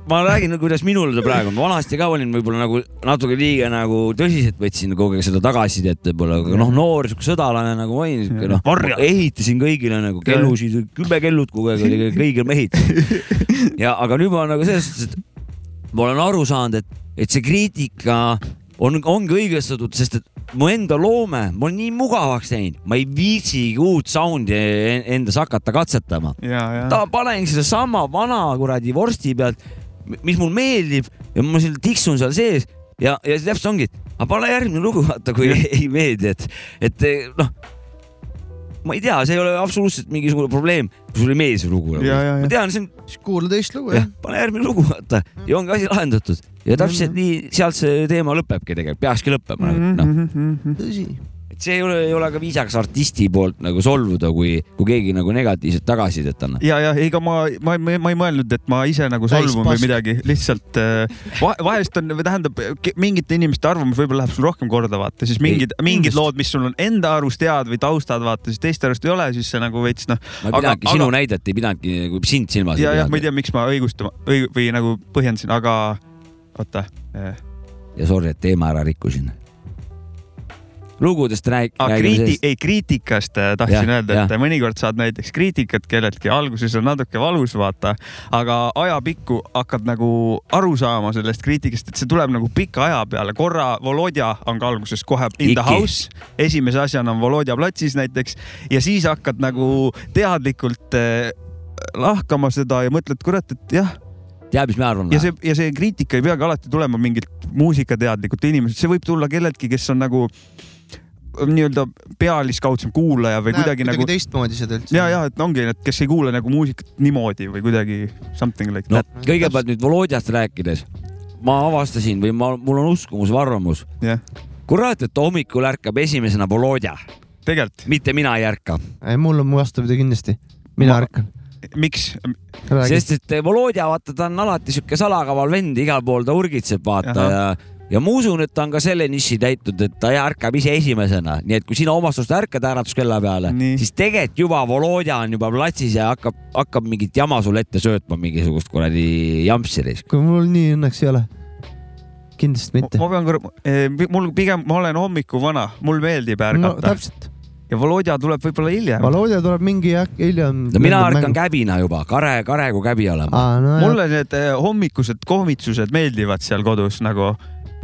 Ma, ma, ma räägin, kuidas minul praegu on, vanasti ka olin võib-olla nagu natuke liiga nagu tõsiselt võtsin kogu aeg seda tagasisidet võib-olla, aga noh, noor sihuke sõdalane nagu ma olin, sihuke noh ehitasin kõigile nagu kellusid, kümme kellud kogu aeg oli kõigil ma ehitasin. ja aga nüüd ma nagu selles suhtes, et ma olen aru saanud, et, et see kriitika on, ongi õigestatud, sest et mu enda loome, ma olen nii mugavaks teinud, ma ei viitsigi uut sound'i en- endas hakata katsetama. Ta panengi sedasama vana kuradi vorsti pealt, mis mul meeldib ja ma seal tiksun seal sees ja, ja täpselt ongi, et aga pane järgmine lugu, vaata, kui ei meeldi, et, et noh, ma ei tea, see ei ole absoluutselt mingisugune probleem, kui sulle ei meeldi see lugu. Ja, ja, ja. ma tean, see on, siis kuula teist lugu jah jah, pane järgmine lugu, vaata ja ongi asi lahendatud ja täpselt nii, sealt see teema lõpebki tegelikult, peakski lõppema Mhm. nagu noh, tõsi. Et see ei ole, ei ole ka viisakas artisti poolt nagu solvuda, kui, kui keegi nagu negatiivset tagasisidet annab. ja, ja ega ma, ma, ma ei mõelnud, et ma ise nagu solvun või midagi, lihtsalt äh, va, vahest on, või tähendab mingite inimeste arvamus võib-olla läheb sul rohkem korda, vaata siis mingid, mingid lood, mis sul on enda arust head või taustad, vaata siis teiste arust ei ole, siis see nagu veits noh. ma ei pidanudki sinu näidet, ei pidanudki nagu sind silmas. ja, jah, ma ei tea, miks ma õigustama või, või nagu põhjendasin, aga oota. ja sorry, et teema ära rikkusin. Lugudest rääk-, räägime kriiti-, ei kriitikast äh, tahtsin Jah, öelda, et jah. mõnikord saad näiteks kriitikat kelleltki, alguses on natuke valus, vaata, aga ajapikku hakkad nagu aru saama sellest kriitikast, et see tuleb nagu pika aja peale, korra Volodja on ka alguses kohe in the Iki. house, esimese asjana on Volodja platsis näiteks ja siis hakkad nagu teadlikult äh, lahkama seda ja mõtled, kurat, et jah, tead, mis me arvame ja? see, ja see kriitika ei peagi alati tulema mingilt muusikateadlikult inimeselt, see võib tulla kelleltki, kes on nagu nii-öelda pealiskaudsem kuulaja või kuidagi nagu teistmoodi seda üldse. ja, ja et ongi, et kes ei kuule nagu muusikat niimoodi või kuidagi something like no that. kõigepealt nüüd Volodjast rääkides, ma avastasin või ma, mul on uskumus või arvamus. jah, kurat, et hommikul ärkab esimesena Volodja, mitte mina ei ärka, ei, mul on vastupidi kindlasti. mina Ma- ärkan. miks, sest et Volodja, vaata, ta on alati sihuke salakaval vend, igal pool ta urgitseb, vaata Ahah. ja ja ma usun, et ta on ka selle niši täitnud, et ta ärkab ise esimesena, nii et kui sina omastust ärkad äratuskella peale, siis tegelikult juba Volodja on juba platsis ja hakkab, hakkab mingit jama sulle ette söötma, mingisugust kuradi jampsi reis. kui mul nii õnneks ei ole. kindlasti mitte. ma pean korra, mul pigem, ma olen hommikuvana, mul meeldib no ärgata täpselt. ja Volodja tuleb võib-olla hiljem. Volodja tuleb mingi äkki hiljem. no mina ärkan. käbina juba, kare, kare kui käbi olema. aa, no mulle need eh, hommikused kohmitsused meeldivad seal kodus nagu,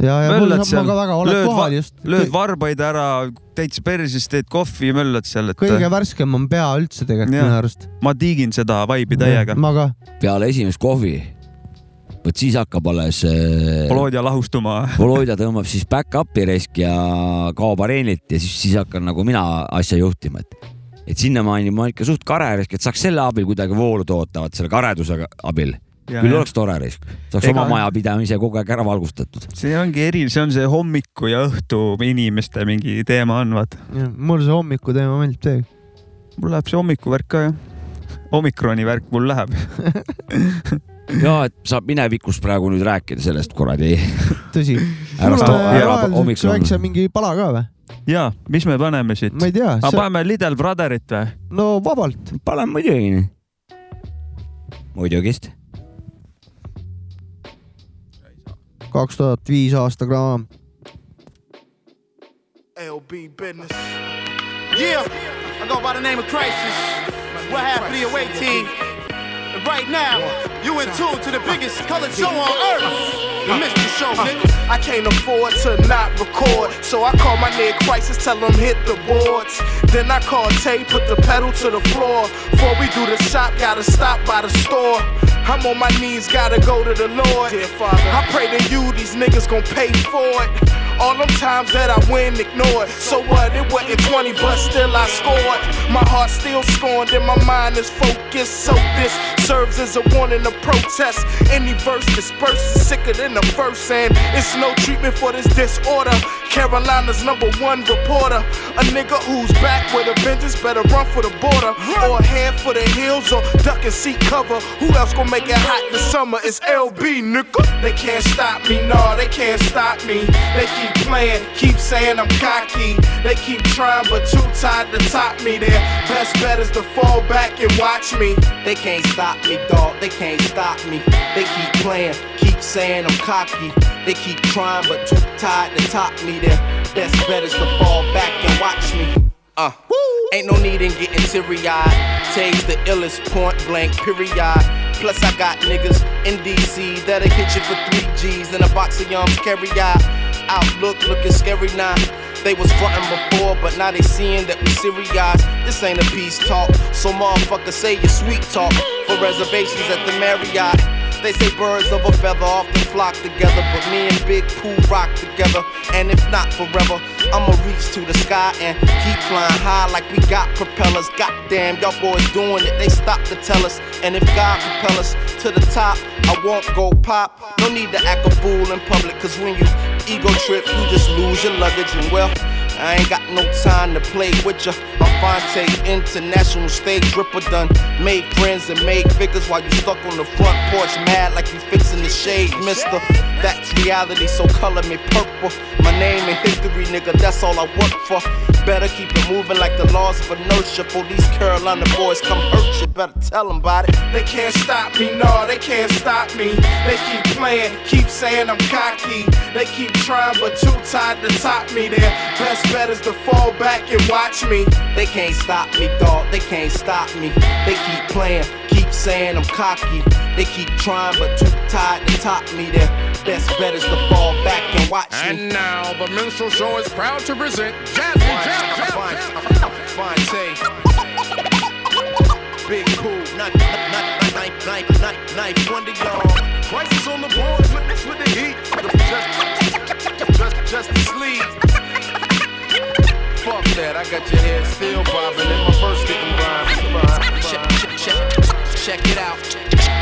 ja, ja möllad seal, lööd kohal just. lööd varbaid ära täitsa perses, teed kohvi ja möllad seal, et kõige värskem on pea üldse tegelikult minu arust. ma tiigin seda vibe'i täiega. ma ka. peale esimest kohvi, vot siis hakkab alles äh, Volodja lahustuma. Volodja tõmbab siis back-up'i risk ja kaob areenilt ja siis, siis hakkan nagu mina asja juhtima, et, et sinnamaani ma ikka suht kare risk, et saaks selle abil kuidagi voolu toota, vaat selle kareduse abil. Küll oleks tore risk, saaks Ega- oma majapidamise kogu aeg ära valgustatud. see ongi eri, see on see hommiku ja õhtu inimeste mingi teema on, vaata. mul see hommiku teema meeldib täiega. mul läheb see hommikuvärk ka jah. homikroni värk mul läheb. ja et saab minevikust praegu nüüd rääkida sellest kuradi. tõsi. Üks väikse mingi pala ka või? ja, mis me paneme siit? ma ei tea, aga paneme Little Brotherit või? no vabalt. pane muidugi. muidugist. Kaks tuhat viis aasta kraam. LB business. Yeah, I go by the name of Crisis. What happened to the away team? And right now, You in tune to the biggest colored show on earth. The mystery show, uh, nigga. I can't afford to not record, so I call my nigga Crisis, tell him hit the boards. Then I call Tay, put the pedal to the floor. Before we do the shop, gotta stop by the store. I'm on my knees, gotta go to the Lord. Dear Father, I pray to you, these niggas gon' pay for it. All them times that I win, ignored. So what? It wasn't 20, but still I scored. My heart still scorned and my mind is focused. So this serves as a warning to protest. Any verse dispersed is sicker than the first, and it's no treatment for this disorder. Carolina's number one reporter. A nigga who's back with a vengeance better run for the border. Or head for the hills or duck and seek cover. Who else gon' make it hot this summer? It's LB, nigga. They can't stop me, no, they can't stop me. They keep playing, keep saying I'm cocky. They keep trying, but too tired to top me. Their best bet is to fall back and watch me. They can't stop me, dog. They can't stop me. They keep playing, keep saying I'm cocky. They keep trying, but too tired to top me. Their best bet is to fall back and watch me. Uh, ain't no need in getting teary eyed. Taste the illest point blank, period. Plus, I got niggas in DC that'll hit you for three G's and a box of yums carry out. Outlook looking scary now. They was frontin' before, but now they seeing that we serious. This ain't a peace talk, so motherfucker say your sweet talk for reservations at the Marriott. They say birds of a feather often flock together, but me and Big Pooh rock together. And if not forever, I'ma reach to the sky and keep flying high like we got propellers. Goddamn, y'all boys doing it, they stop to tell us. And if God propel us to the top, I won't go pop. No need to act a fool in public, cause when you ego trip, you just lose your luggage. And well, I ain't got no time to play with ya. I'm Fonte, international stage ripper done. Made friends and made figures while you stuck on the front porch, mad like you fixing the shade, mister. That's reality, so color me purple. My name and history, nigga, that's all I work for. Better keep it moving like the laws of inertia. For these Carolina boys come hurt you, better tell them about it. They can't stop me, no, they can't stop me. They keep playing, keep saying I'm cocky. They keep trying, but too tired to top me. Their best bet is to fall back and watch me. They can't stop me, dog. They can't stop me. They keep playing, keep saying I'm cocky. They keep trying, but too tired to top me. Their best bet is to fall back and watch me. And now the minstrel show is proud to present Jazzy Jazz Jazz. Fonte. Big Pooh, knife, knife, knife, knife, knife, knife, one to y'all. Prices on the boards with, with the heat. Just, just, just to sleep. Fuck that, I got your head still bobbing and my verse didn't rhyme. rhyme, Check, rhyme. check, check, check it out.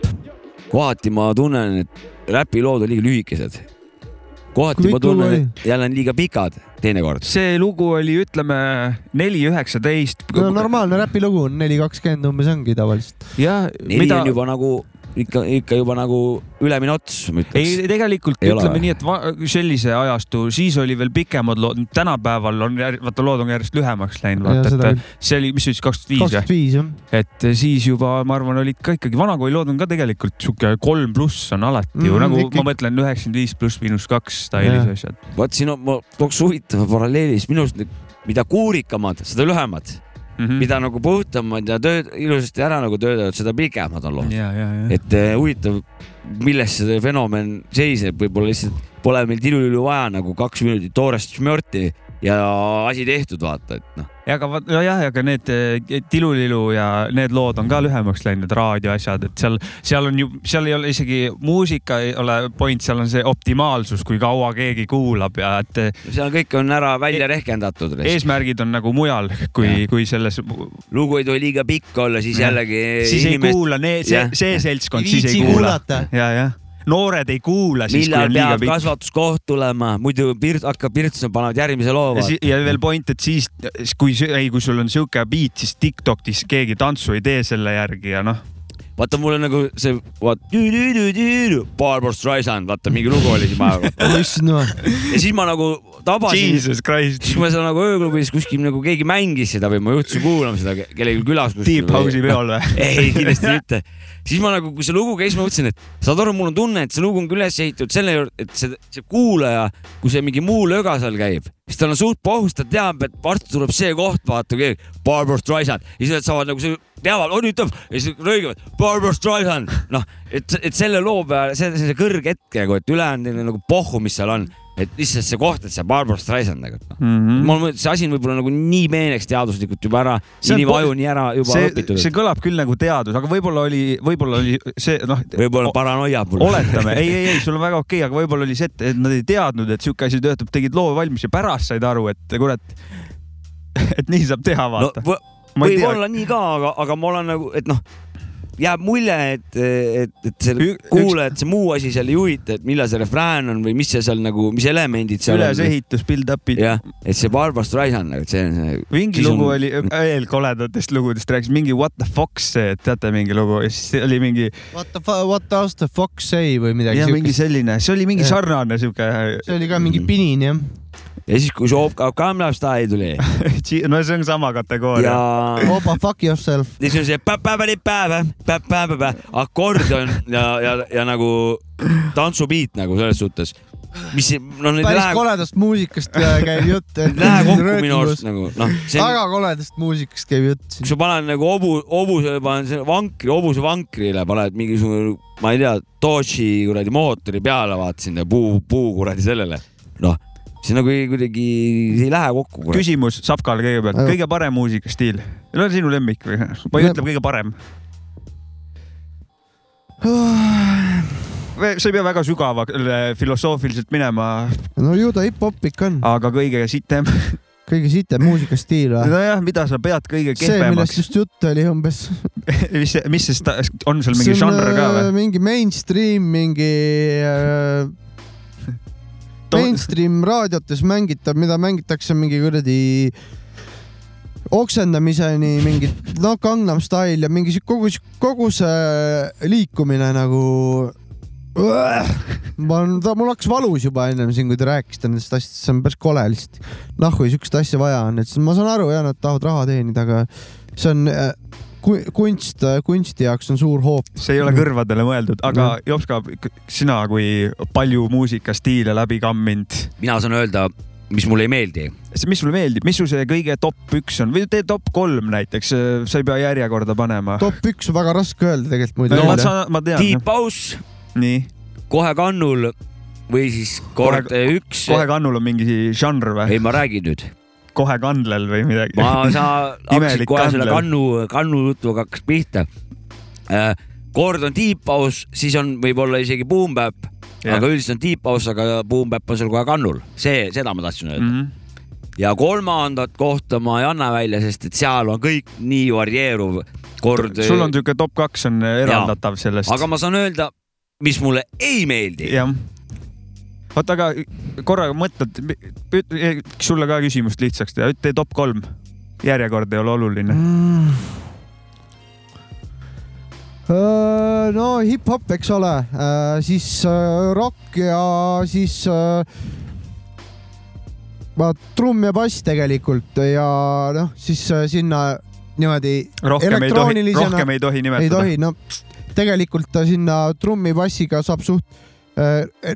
kohati ma tunnen, et räpilood on liiga lühikesed. kohati Kui ma tunnen, et jälle on liiga pikad teinekord. see lugu oli, ütleme neli üheksateist. no normaalne räpilugu on neli kakskümmend umbes ongi tavaliselt. jah, neli mida on juba nagu ikka, ikka juba nagu ülemine ots, ma ütleks ei,. tegelikult Ei ole ütleme või? nii, et sellise ajastu, siis oli veel pikemad lood, tänapäeval on, vaata lood on järjest lühemaks läinud, vaata, et see oli, mis see ütles, kakskümmend viis või? kakskümmend viis jah. et siis juba ma arvan, olid ka ikkagi vanakooli lood on ka tegelikult sihuke kolm pluss on alati mm, ju nagu ikka- ma mõtlen üheksakümmend viis pluss miinus kaks stailis asjad. vot siin on, ma tooks huvitava paralleeli, siis minu arust need- mida kuurikamad, seda lühemad, Mhm. mida nagu puhtamad ja tööd ilusasti ära nagu töötavad, seda pikemad on lood. ja, ja, ja. et eh, huvitav, milles see fenomen seisneb, võib-olla lihtsalt pole meil tilulilu vaja nagu kaks minutit toorest šmjorti ja asi tehtud, vaata, et noh. Ja aga nojah, aga need eh, Tilulilu ja need lood on ka lühemaks läinud, raadioasjad, et seal, seal on ju, seal ei ole isegi muusika ei ole point, seal on see optimaalsus, kui kaua keegi kuulab ja et eh, seal kõik on ära välja rehkendatud. eesmärgid on nagu mujal, kui, kui selles, lugu ei tohi liiga pikk olla, siis jällegi. siis ei kuula, need, see see seltskond siis ei kuulata.. ja, jah. Noored ei kuula siis, kui on liiga pikk. kasvatuskoht tulema, muidu pirt hakkab pirtsuma, panevad järgmise loo ja veel point, et siis, kui, ei, kui sul on sihuke beat, siis Tiktokis keegi tantsu ei tee selle järgi ja noh, vaata, mul on nagu see, vaat, Barbara Streisand, vaata mingi lugu oli siis ma, issand jumal. ja siis ma nagu tabasin, siis ma seal nagu ööklubis kuskil nagu keegi mängis seda või ma juhtusin kuulama seda ke- kellelgi külas. Deep House'i peol või? ei, kindlasti mitte. siis ma nagu, kui see lugu käis, ma mõtlesin, et saad aru, mul on tunne, et see lugu on ka üles ehitatud selle juurde, et see, see kuulaja, kui see mingi muu löga seal käib, siis tal on suht pohus, ta teab, et varsti tuleb see koht, vaata keegi, Barbara Streisand. Ja siis nad saavad nagu see, teavad, on ütleb ja siis rõigivad Barbara Streisand, noh, et, et selle loo peale, see, see kõrg hetk nagu, et ülejäänud nagu pohhu, mis seal on, et lihtsalt see koht, et see Barbara Streisand nagu, Mm -hmm. mul see asi on võib-olla nagu nii meeneks teaduslikult juba ära, inimaju nii ära juba see, õpitud. see kõlab küll nagu teadus, aga võib-olla oli, võib-olla oli see noh, võib-olla paranoia mul. oletame, ei, ei, ei, sul on väga okei okay,, aga võib-olla oli see, et, nad ei teadnud, et sihuke asi töötab, tegid loo valmis ja pärast said aru, et kurat, et nii saab teha, no vaata tea. võib-olla nii ka, aga, aga ma olen nagu, et noh, jääb mulje, et, et, et see kuulajat see muu asi seal ei huvita, et millal see refrään on või mis see seal nagu, mis elemendid seal on. ülesehitus, build-up'id. jah, et see Barbara Streisand nagu, et see on see. mingi lugu on... oli, veel koledatest lugudest rääkis, mingi What the Fox, teate mingi lugu ja siis oli mingi, What the, what does the fox say või midagi ja mingi selline, see oli mingi Jah. sarnane sihuke, see oli ka mingi pinin jah. Ja siis, kui see Opka Kamla Style tuli no see on sama kategooria ja Opa fuck yourself. siis on see akordion ja, ja, ja nagu tantsupiit nagu selles suhtes, mis noh, need ei päris lähe, koledast muusikast äh, käib jutt. need lähe kokku minu arust nagu noh, see on väga koledast muusikast käib jutt kui sa paned nagu hobu, hobuse, paned selle vankri, hobuse vankrile paned mingisugune, ma ei tea, Dodge'i kuradi mootori peale vaatasin ja puu, puu kuradi sellele. noh, see nagu ei, kuidagi, see ei lähe kokku. küsimus Sapkale kõigepealt, kõige parem muusikastiil, no sinu lemmik või? või Ja- ütleme kõige parem. sa ei pea väga sügavale filosoofiliselt minema, no ju ta hip-hop ikka on, aga kõige sitem. kõige sitem muusikastiil või? nojah, mida sa pead kõige see, millest kehvemaks, just juttu oli umbes. mis, mis see on seal mingi žanr ka või? äh, mingi mainstream, mingi äh, mainstream raadiotes mängitav, mida mängitakse mingi kuradi oksendamiseni mingit, no Gangnam Style ja mingi kogu, kogu see liikumine nagu. ma olen, ta, mul hakkas valus juba ennem siin, kui te rääkisite nendest asjadest, see on päris kole lihtsalt. nahku siukest asja vaja on, et ma saan aru ja nad tahavad raha teenida, aga see on äh, kunst, kunsti jaoks on suur hoop. see ei ole kõrvadele mõeldud, aga Jopska, sina kui palju muusikastiile läbi kamminud, mina saan öelda, mis mulle ei meeldi. mis sulle meeldib, mis sul see kõige top üks on või tee top kolm näiteks, sa ei pea järjekorda panema. top üks on väga raske öelda tegelikult muidu no,. ma No, saan, ma tean. Deep House, nii, kohe kannul või siis kord Kohe- üks. kohe kannul on mingi žanr või? ei, ma räägin nüüd. Kohe kandlel või midagi? ma, sa hakkasid kohe selle kandlel. kannu, kannu jutuga hakkas pihta. kord on Deep House, siis on võib-olla isegi Boom Bap, aga üldiselt on Deep House, aga Boom Bap on seal kohe kannul, see, seda ma tahtsin öelda. -hmm. ja kolmandat kohta ma ei anna välja, sest et seal on kõik nii varieeruv. kord. sul on siuke top kaks on eraldatav sellest. aga ma saan öelda, mis mulle ei meeldi. oota, aga korra mõtled, sulle ka küsimust lihtsaks teha, tee top kolm. järjekord ei ole oluline. Mm. Äh, no hip-hop, eks ole, siis äh, rock ja siis äh, ma trumm ja bass tegelikult ja noh, siis äh, sinna niimoodi rohkem ei tohi, rohkem ei tohi ei nimetada. tohi, no tegelikult sinna trummi-bassiga saab suht äh,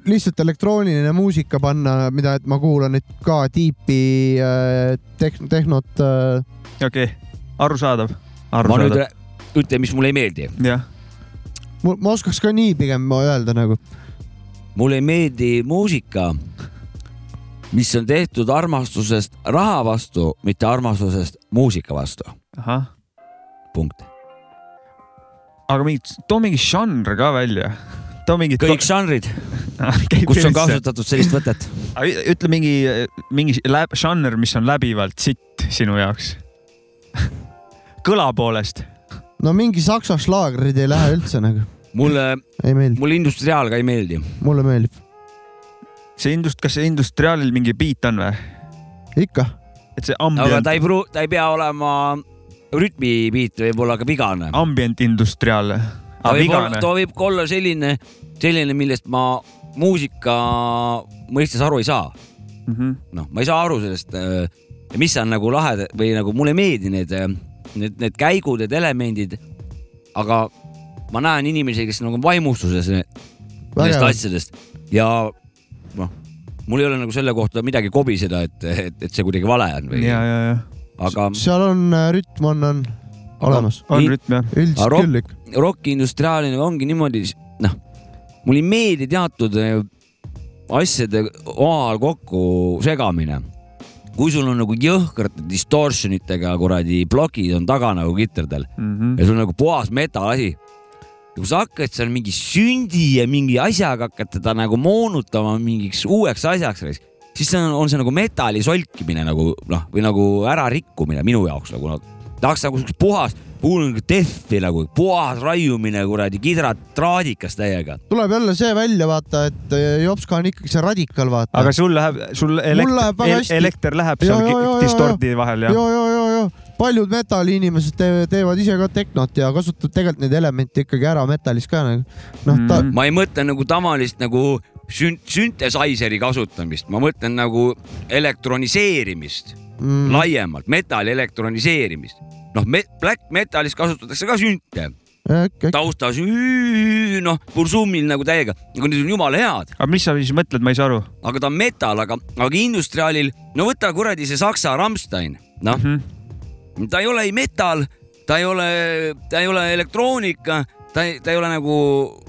lihtsalt elektrooniline muusika panna, mida et ma kuulan nüüd ka Deepi äh, tehn-, tehnot äh,. okei okay., arusaadav, ma nüüd arusaadav. ütlen, mis mulle ei meeldi. jah, ma oskaks ka nii pigem öelda nagu. mulle ei meeldi muusika, mis on tehtud armastusest raha vastu, mitte armastusest muusika vastu. ahah, punkt. aga mingi, too mingi žanr ka välja. Too mingit. kõik žanrid, kus on. kasutatud sellist võtet. ütle mingi, mingi žanr, mis on läbivalt sitt sinu jaoks. kõla poolest. no mingi saksa šlaagrid ei lähe üldse nagu. mulle, mulle industriaal ka ei meeldi. mulle meeldib, see indust-, kas see industriaalil mingi beat on või? ikka. et see aga ambient, ta ei pru-, ta ei pea olema rütmipiit, võib olla ka vigane. ambient industriaal. Ta võib olla, ta. võib ka olla selline, selline, millest ma muusika mõistes aru ei saa. Mhm. noh, ma ei saa aru sellest, mis on nagu lahedad või nagu mulle ei meeldi need, need, need käigud, need elemendid. aga ma näen inimesi, kes nagu vaimustuses ne- nendest asjadest ja noh, mul ei ole nagu selle kohta midagi kobiseda, et, et, et see kuidagi vale on või, aga seal on äh, rütm on, on olemas, on Nii- rütm jah. üldiselt rock- küll ikka. rock industriaalina ongi niimoodi, noh, mulle ei meeldi teatud eh, asjade omavahel kokku segamine. kui sul on nagu jõhkrate distortion itega kuradi plokid on taga nagu kitrdel Mhm. ja sul on nagu puhas metal asi. kui sa hakkad seal mingi sündi ja mingi asjaga hakkad teda nagu moonutama mingiks uueks asjaks, siis see on, on see nagu metalli solkimine nagu noh, või nagu ärarikkumine minu jaoks nagu noh, tahaks nagu siukest puhast, kuulan nagu death'i nagu puhas raiumine kuradi kidrad traadikas täiega. tuleb jälle see välja, vaata, et äh, Jopska on ikkagi see radikal, vaata. aga sul läheb, sul elekter läheb väga, hästi. elekter läheb Ja, seal ja, ja, ja, distordi vahel ja, jah? ja, ja, ja paljud metalliinimesed te teevad ise ka tehnot ja kasutavad tegelikult neid elemente ikkagi ära metallis ka nagu. noh, ta Mhm. ma ei mõtle nagu tavalist nagu sünt-, synthesizer'i kasutamist, ma mõtlen nagu elektroniseerimist mm, laiemalt, metalli elektroniseerimist. noh, black metalis kasutatakse ka sünte. Taustas, noh, Burzumil nagu täiega, aga need on jumala head, aga mis sa siis mõtled, ma ei saa aru. Aga ta on metal, aga, aga industriaalil, no võta kuradi see saksa Rammstein, noh. Mm. -hmm. ta ei ole ei metal, ta ei ole, ta ei ole elektroonika, ta ei, ta ei ole nagu,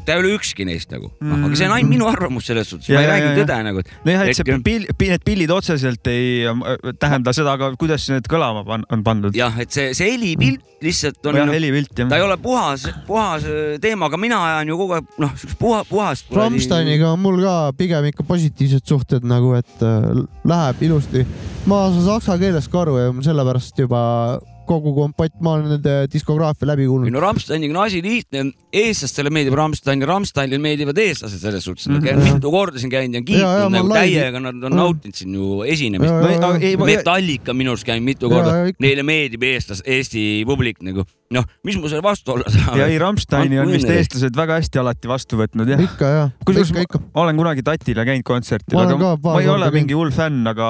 ta ei ole ükski neist nagu no,, aga see on ainult minu arvamus selles suhtes, ma ei räägi tõde nagu, nojah, et see pill, need pillid otseselt ei äh, tähenda seda, aga kuidas need kõlama pan- on pandud? jah, et see, see helipilt lihtsalt on jah, helipilt jah ta ei. ole puhas, puhas äh, teema, aga mina ajan ju kogu aeg noh, siukest puha, puhast. Rammsteiniga on mul ka pigem ikka positiivsed suhted nagu, et äh, läheb ilusti. ma saan saksa keelest ka aru ja sellepärast juba kogu kompott, ma olen nende diskograafia läbi kuulnud. no Rammsteiniga on asi lihtne, eestlastele meeldib Rammstein ja Rammsteinile meeldivad eestlased selles suhtes, nad käivad Mhm. mitu korda siin käinud ja on kiitnud nagu täiega, nad on Mhm. nautinud siin ju esinemist. Metallica minu arust käinud mitu korda neile meeldib eestlas, Eesti publik nagu, noh, mis mu selle vastu olla saab. ja ei, Rammsteini on vist eestlased väga hästi alati vastu võtnud jah. ikka ja, kusjuures ma ikka. olen kunagi Tatile käinud kontsertil, aga ka ma ei ole mingi hull fänn, aga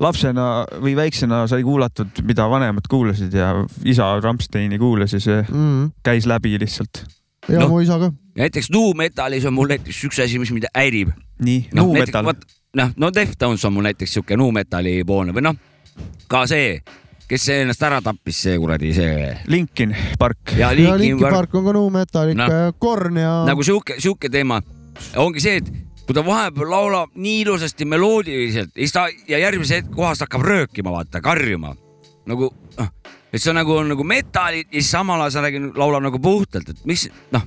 lapsena või väiksena sai kuulatud, mida vanemad kuulasid ja isa Rammsteini kuulas ja see Mm. käis läbi lihtsalt. ja Noh. mu isa ka. näiteks nu metalis on mul näiteks üks asi, mis mind häirib. nii, noh, nu metal. noh, no Deftones on mul näiteks siuke nu metali poolne või noh, ka see, kes see ennast ära tappis, see kuradi see Linkin Park. ja Linkin Linkin Park Park on ka nu metal ikka Noh. ja Korn ja. nagu sihuke, sihuke teema ongi see, et kui ta vahepeal laulab nii ilusasti meloodiliselt ja siis ta ja järgmise kohast hakkab röökima, vaata, karjuma nagu noh, et see on nagu, nagu metallid ja siis samal ajal sa räägid, laulab nagu puhtalt, et mis noh,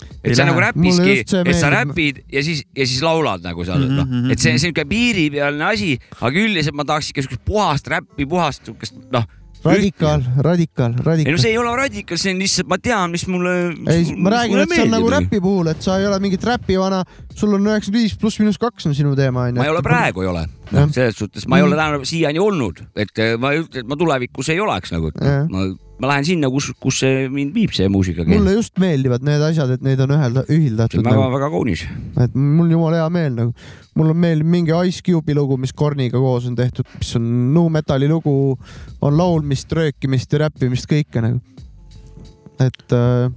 Ei et sa lähe. nagu räpiski, see et sa räpid ja siis, ja siis laulad nagu seal Mhm, noh, mhm, et see, see on niisugune piiripealne asi, aga üldiselt ma tahaks ikka siukest puhast räppi, puhast siukest noh. radikaal, radikaal, ei no radikaal. see ei ole radikaal, see on lihtsalt, ma tean, mis mulle. ei, ma räägin, et see on nagu räpi puhul, et sa ei ole mingit räpivana, sul on üheksakümmend viis pluss miinus kaks on sinu teema onju. ma ei ole praegu ei ole, noh, selles suhtes ma ei ole Mm. tähendab siiani olnud, et eh, ma ei ütle, et ma tulevikus ei oleks nagu, ma, ma lähen sinna, kus, kus see mind viib, see muusika. see mulle just meeldivad need asjad, et neid on ühelda-, ühildatud on nagu., väga-väga kaunis. et mul on jumala hea meel nagu. mulle meeldib mingi Ice Cube'i lugu, mis Korniga koos on tehtud, mis on nu metali lugu, on laulmist, röökimist ja räppimist kõike nagu. et äh,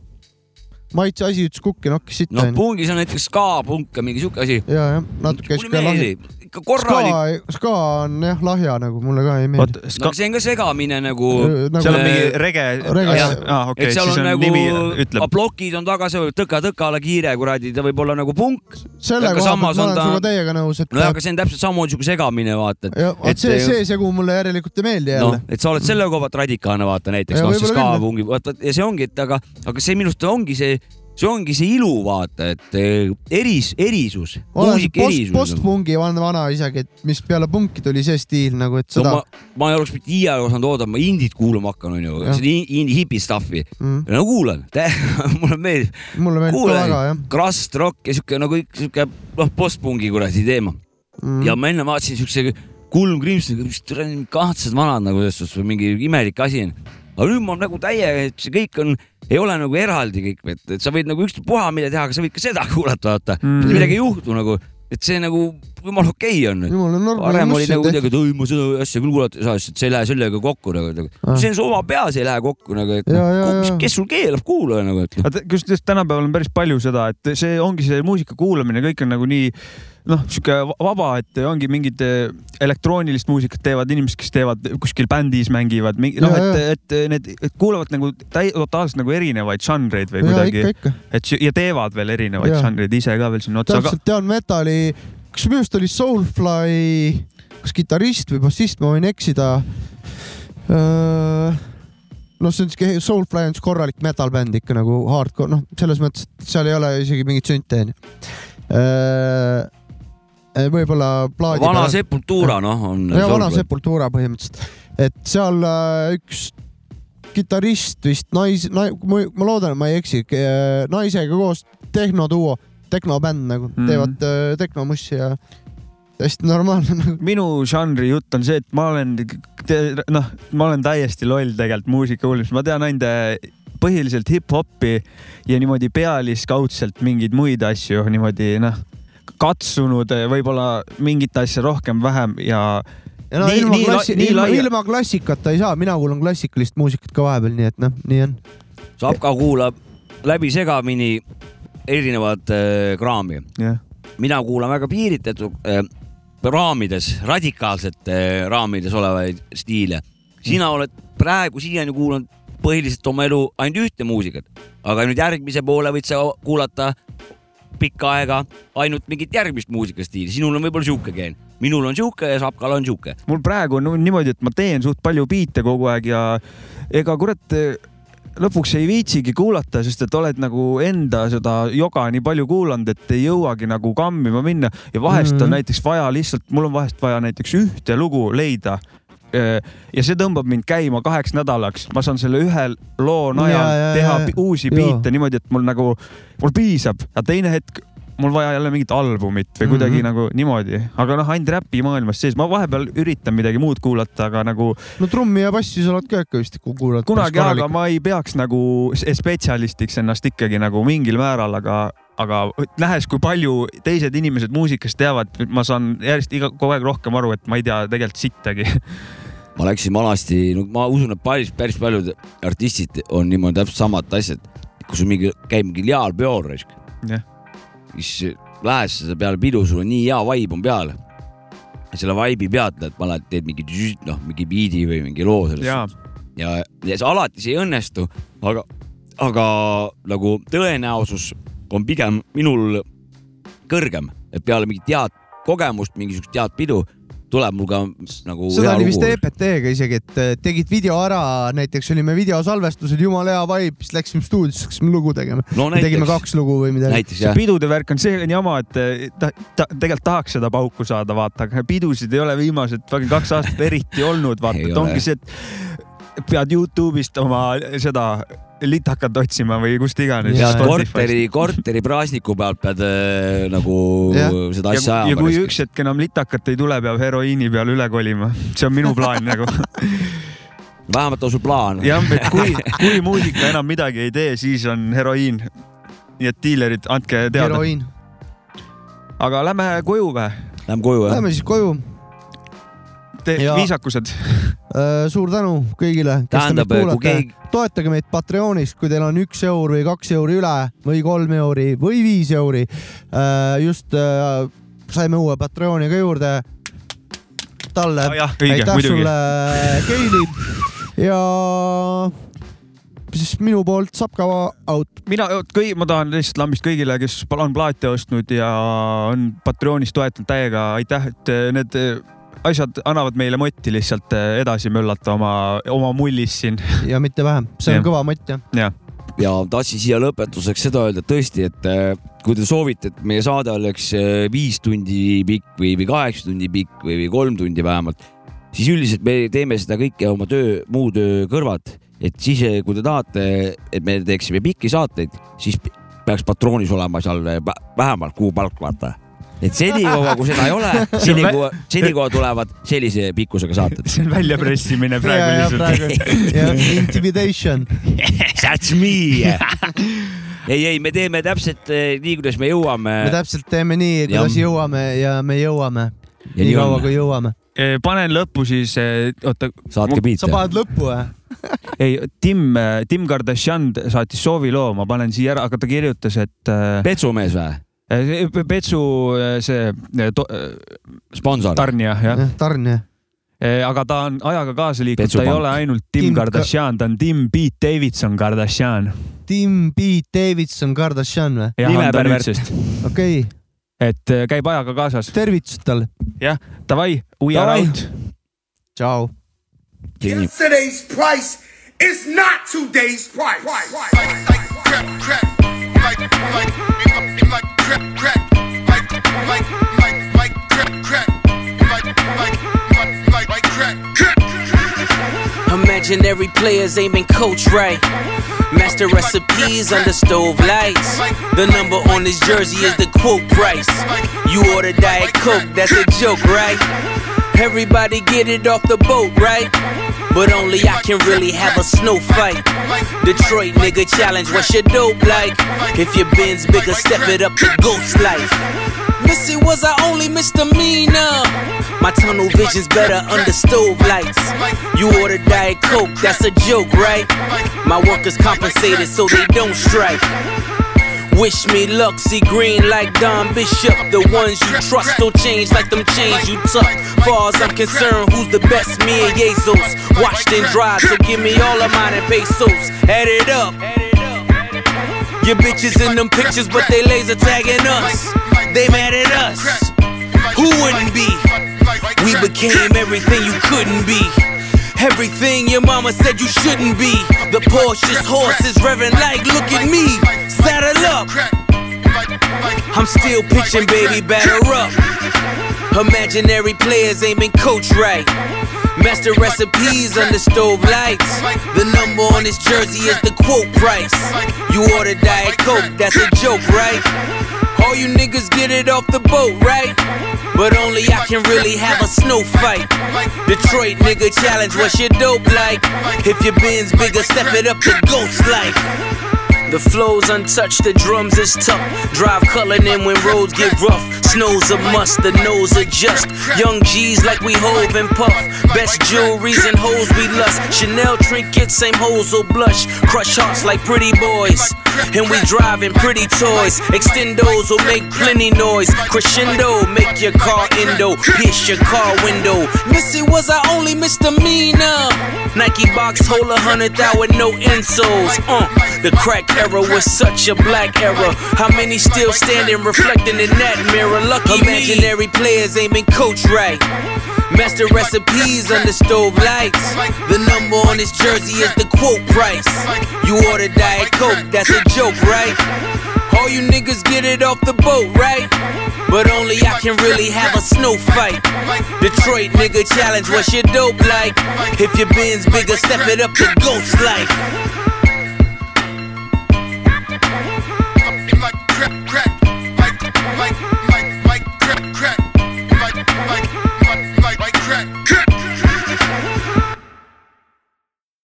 maitse asi ütles kukki nokkis sitta onju. pungis on näiteks ska-punk ja mingi siuke asi. ja, jah, natuke lahja. meeldib, ikka korralik, ska, ska on jah lahja nagu, mulle ka ei meeldi. oot, no see on ka segamine nagu. Nagu- seal on Äh, mingi rege. Rege- aa, okei, et seal siis on on nagu nimi plokid on taga, see tõka-tõka-ala kiire kuradi, ta võib olla nagu punk. selle aga koha pealt ma on olen ta- sinuga täiega nõus, et no aga see on täpselt samamoodi siuke segamine, vaata, et see, see segu mulle järelikult ei meeldi jälle., et sa oled selle koha pealt radikaalne, vaata näiteks noh, siis ka pungi, vaata ja see ongi, et aga, aga see minu arust ongi see see ongi see ilu, vaata, et eh, eris, erisus, post, erisus. postpungi vana, vana isegi, et mis peale punki tuli see stiil nagu, et no seda ma, ma ei oleks mitte iial osanud oodata, ma indit kuulama hakkan, onju, seda in- indie hipi stuff'i. mm,. no kuulan, mulle meeldib, mulle meeldib ka väga jah crust rock ja siuke nagu siuke noh, postpungi kuradi teema mm.. ja ma enne vaatasin siukse Kulm Crimson, mis kahtsed vanad nagu selles suhtes või mingi imelik asi on. Aga nüüd ma nagu täiega, et see kõik on, ei ole nagu eraldi kõik, et, et sa võid nagu ükspuha mida teha, aga sa võid ka seda kuulata, vaata mm.. midagi ei juhtu nagu, et see nagu jumala okei okay on. varem oli nagu on kuidagi, et oi, ma seda asja küll kuulata ei saa, sest see ei lähe sellega kokku nagu, nagu.. See on su oma peas ei lähe kokku nagu, et Ja, ja, noh ja., kes sul keelab, kuula nagu, et noh. aga kusjuures tänapäeval on päris palju seda, et see ongi see muusika kuulamine, kõik on nagu nii noh, sihuke vaba, et ongi mingid eh, elektroonilist muusikat teevad inimesed, kes teevad kuskil bändis mängivad, noh, Ja, et, et need et kuulavad nagu täi-, totaalselt nagu erinevaid žanreid või ja kuidagi et ja teevad veel erinevaid žanreid ise ka veel sinna otsa, aga täpselt tean metalli, kas minu arust oli Soulfly, kas kitarrist või bassist, ma võin eksida. noh, see on siuke, Soulfly on siis korralik metal-bänd ikka nagu hardcore, noh, selles mõttes, et seal ei ole isegi mingit sünte onju. võib-olla plaadi vana peal- Sepultura, noh, on. ja vana Sepultura põhimõtteliselt, et seal äh, üks kitarrist vist nais-, ma loodan, et ma ei eksi, naisega koos tehnoduo, tehnobänd nagu Mhm. teevad äh, tehnomussi ja hästi normaalne nagu. minu žanri jutt on see, et ma olen, noh, ma olen täiesti loll tegelikult muusika kuulamises, ma tean ainult eh, põhiliselt hip-hopi ja niimoodi pealiskaudselt mingeid muid asju niimoodi noh, katsunud eh, võib-olla mingit asja rohkem-vähem ja ja no Nii- ilma nii la- klassi, nii ilma, ilma klassikata ei saa, mina kuulan klassikalist muusikat ka vahepeal, nii et noh, nii on. Sapka kuulab läbisegamini erinevat äh, kraami. jah, mina kuulan väga piiritletud äh, raamides, radikaalsete äh, raamides olevaid stiile. sina oled praegu siiani kuulanud põhiliselt oma elu ainult ühte muusikat, aga nüüd järgmise poole võid sa kuulata pikka aega ainult mingit järgmist muusikastiili, sinul on võib-olla sihuke geen, minul on sihuke ja Sapkal on sihuke. mul praegu on niimoodi, et ma teen suht palju biite kogu aeg ja ega kurat lõpuks ei viitsigi kuulata, sest et oled nagu enda seda joga nii palju kuulanud, et ei jõuagi nagu kammima minna ja vahest mm -hmm. Mhm. on näiteks vaja lihtsalt, mul on vahest vaja näiteks ühte lugu leida. ja see tõmbab mind käima kaheks nädalaks, ma saan selle ühe loo najal Ja, ja, teha ja, uusi biite niimoodi, et mul nagu, mul piisab, aga teine hetk mul vaja jälle mingit albumit või kuidagi mm. -hmm. nagu niimoodi, aga noh, ainult räpi maailmas sees, ma vahepeal üritan midagi muud kuulata, aga nagu no trummi ja bassi sa oled ka ikka vist kuulanud. kunagi, aga ma ei peaks nagu s- spetsialistiks ennast ikkagi nagu mingil määral, aga, aga nähes, kui palju teised inimesed muusikast teavad, ma saan järjest iga, kogu aeg rohkem aru, et ma ei tea tegelikult sittagi. ma läksin vanasti, no ma usun, et päris, päris paljud artistid on niimoodi täpselt samad asjad, kui sul mingi käib mingi leal peol raisk, jah, siis lähed seda peale pidu, sul on nii hea vibe on peal. selle vibe'i pealt lähed, paned, teed mingi noh, mingi biidi või mingi loo sellest. Ja, ja see alati see ei õnnestu, aga, aga nagu tõenäosus on pigem minul kõrgem, et peale mingit head kogemust, mingisugust head pidu tuleb mul ka nagu seda oli vist. EPT-ga isegi, et äh, tegid video ära, näiteks olime videosalvestusel, jumala hea vibe, siis läksime stuudiosse, hakkasime lugu tegema no no,. tegime kaks lugu või midagi. see pidude värk on see jama, et eh, ta, ta tegelikult tahaks seda pauku saada, vaata, aga pidusid ei ole viimased kaks aastat eriti olnud, vaata, et ongi see, et pead Youtube'ist oma seda litakat otsima või kust iganes. Korteri, korteri praasniku pealt pead äh, nagu Jah. seda ja, asja ja ajama kui. üks hetk enam litakat ei tule, peab heroiini peale üle kolima, see on minu plaan nagu. vähemalt on sul plaan. jah, et kui, kui muusika enam midagi ei tee, siis on heroiin. nii et diilerid, andke teada. heroiin. aga lähme koju või? Lähme koju jah? Lähme siis koju. Ja- viisakused. suur tänu kõigile, kes te meid kuulate. keegi, toetage meid Patreonis, kui teil on üks eur või kaks euri üle või kolm euri või viis euri. just äh, saime uue Patreoni ka juurde. talle õige, aitäh muidugi sulle, Keili ja siis minu poolt Sapka out. mina, kõi-, ma tahan lihtsalt lambist kõigile, kes on plaate ostnud ja on Patreonis toetanud täiega, aitäh, et need asjad annavad meile motti lihtsalt eh, edasi möllata oma, oma mullis siin ja mitte vähem, see on Jah. kõva mott jah. ja ja tahtsin siia lõpetuseks seda öelda et tõesti, et äh, kui te soovite, et meie saade oleks äh, viis tundi pikk või, või kaheksa tundi pikk või, või kolm tundi vähemalt, siis üldiselt me teeme seda kõike oma töö, muu töö kõrvalt, et siis, kui te tahate, et me teeksime pikki saateid, siis peaks patroonis olema seal vä- vähemalt kuupalk, vaata. Et senikaua, kui seda ei ole, senikaua, senikaua tulevad sellise pikkusega saated. see on väljapressimine ja, praegu ja lihtsalt. ja intimidation. That's me. ei, ei, me teeme täpselt eh, nii, kuidas me jõuame. me täpselt teeme nii, kuidas Jah. jõuame ja me jõuame. Ja nii kaua, kui jõuame. panen lõppu siis, oota, saatke sa piite. paned lõppu või? ei, Tim, Tim Kardashian saatis sooviloo, ma panen siia ära, aga ta kirjutas, et petsumees või? Äh, Petsu äh, see äh, to, sponsor. tarnija, jah. tarnija. aga ta on ajaga kaasa liikunud, ta ei ole ainult Tim, Tim Tim Ka- Kardashian, ta on Tim Pete Davidson Kardashian. Tim Pete Davidson Kardashian või? Nimepervert. nüüdsest, okei okay., et käib ajaga kaasas. tervitused talle. jah, davai, we are out. tšau. Yesterday's price is not today's price. Imaginary players aiming coach right. Master recipes under stove lights. The number on his jersey is the quote price. You order Diet Coke, that's a joke, right? Everybody get it off the boat, right? But only I can really have a snow fight. Detroit nigga challenge, what's your dope like? If your bin's bigger, step it up to ghost life. Missy was I only misdemeanor. My tunnel vision's better under stove lights. You order Diet Coke, that's a joke, right? My workers compensated so they don't strike. Wish me luck, see green like Don Bishop. The ones you trust don't change like them chains you tuck. Far as I'm concerned, who's the best? Me and Jesus. Washed and dried, so give me all of mine in pesos. Add it up. Your bitches in them pictures, but they laser tagging us. They mad at us. Who wouldn't be? We became everything you couldn't be. Everything your mama said you shouldn't be. The Porsche's horses revving like, look at me. Saddle up. I'm still pitching, baby, batter up. Imaginary players aiming coach right. Master recipes under stove lights. The number on his jersey is the quote price. You order Diet Coke, that's a joke, right? All you niggas get it off the boat, right? But only I can really have a snow fight. Detroit nigga challenge, what's your dope like? If your bin's bigger, step it up to ghost life. The flow's untouched, the drums is tough. Drive culling in when roads get rough. Snow's a must, the nose adjust. Young G's like we hove and puff. Best jewelries and hoes we lust. Chanel trinkets, same hoes will blush. Crush hearts like pretty boys. And we driving pretty toys. Extendos will make plenty noise. Crescendo, make your car endo. Pierce your car window. Missy was our only misdemeanor. Nike box hold a hundred thou with no insoles. Uh, the crack era was such a black era. How many still standing reflecting in that mirror? Lucky Imaginary players aiming coach right. Master recipes under stove lights. The number on his jersey is the quote price. You order Diet Coke, that's a joke, right? All you niggas get it off the boat, right? But only I can really have a snow fight. Detroit nigga challenge, what's your dope like? If your bin's bigger, step it up to ghost life. crack, crack, like, like, like, like, crack, crack, like, like, like, like, crack.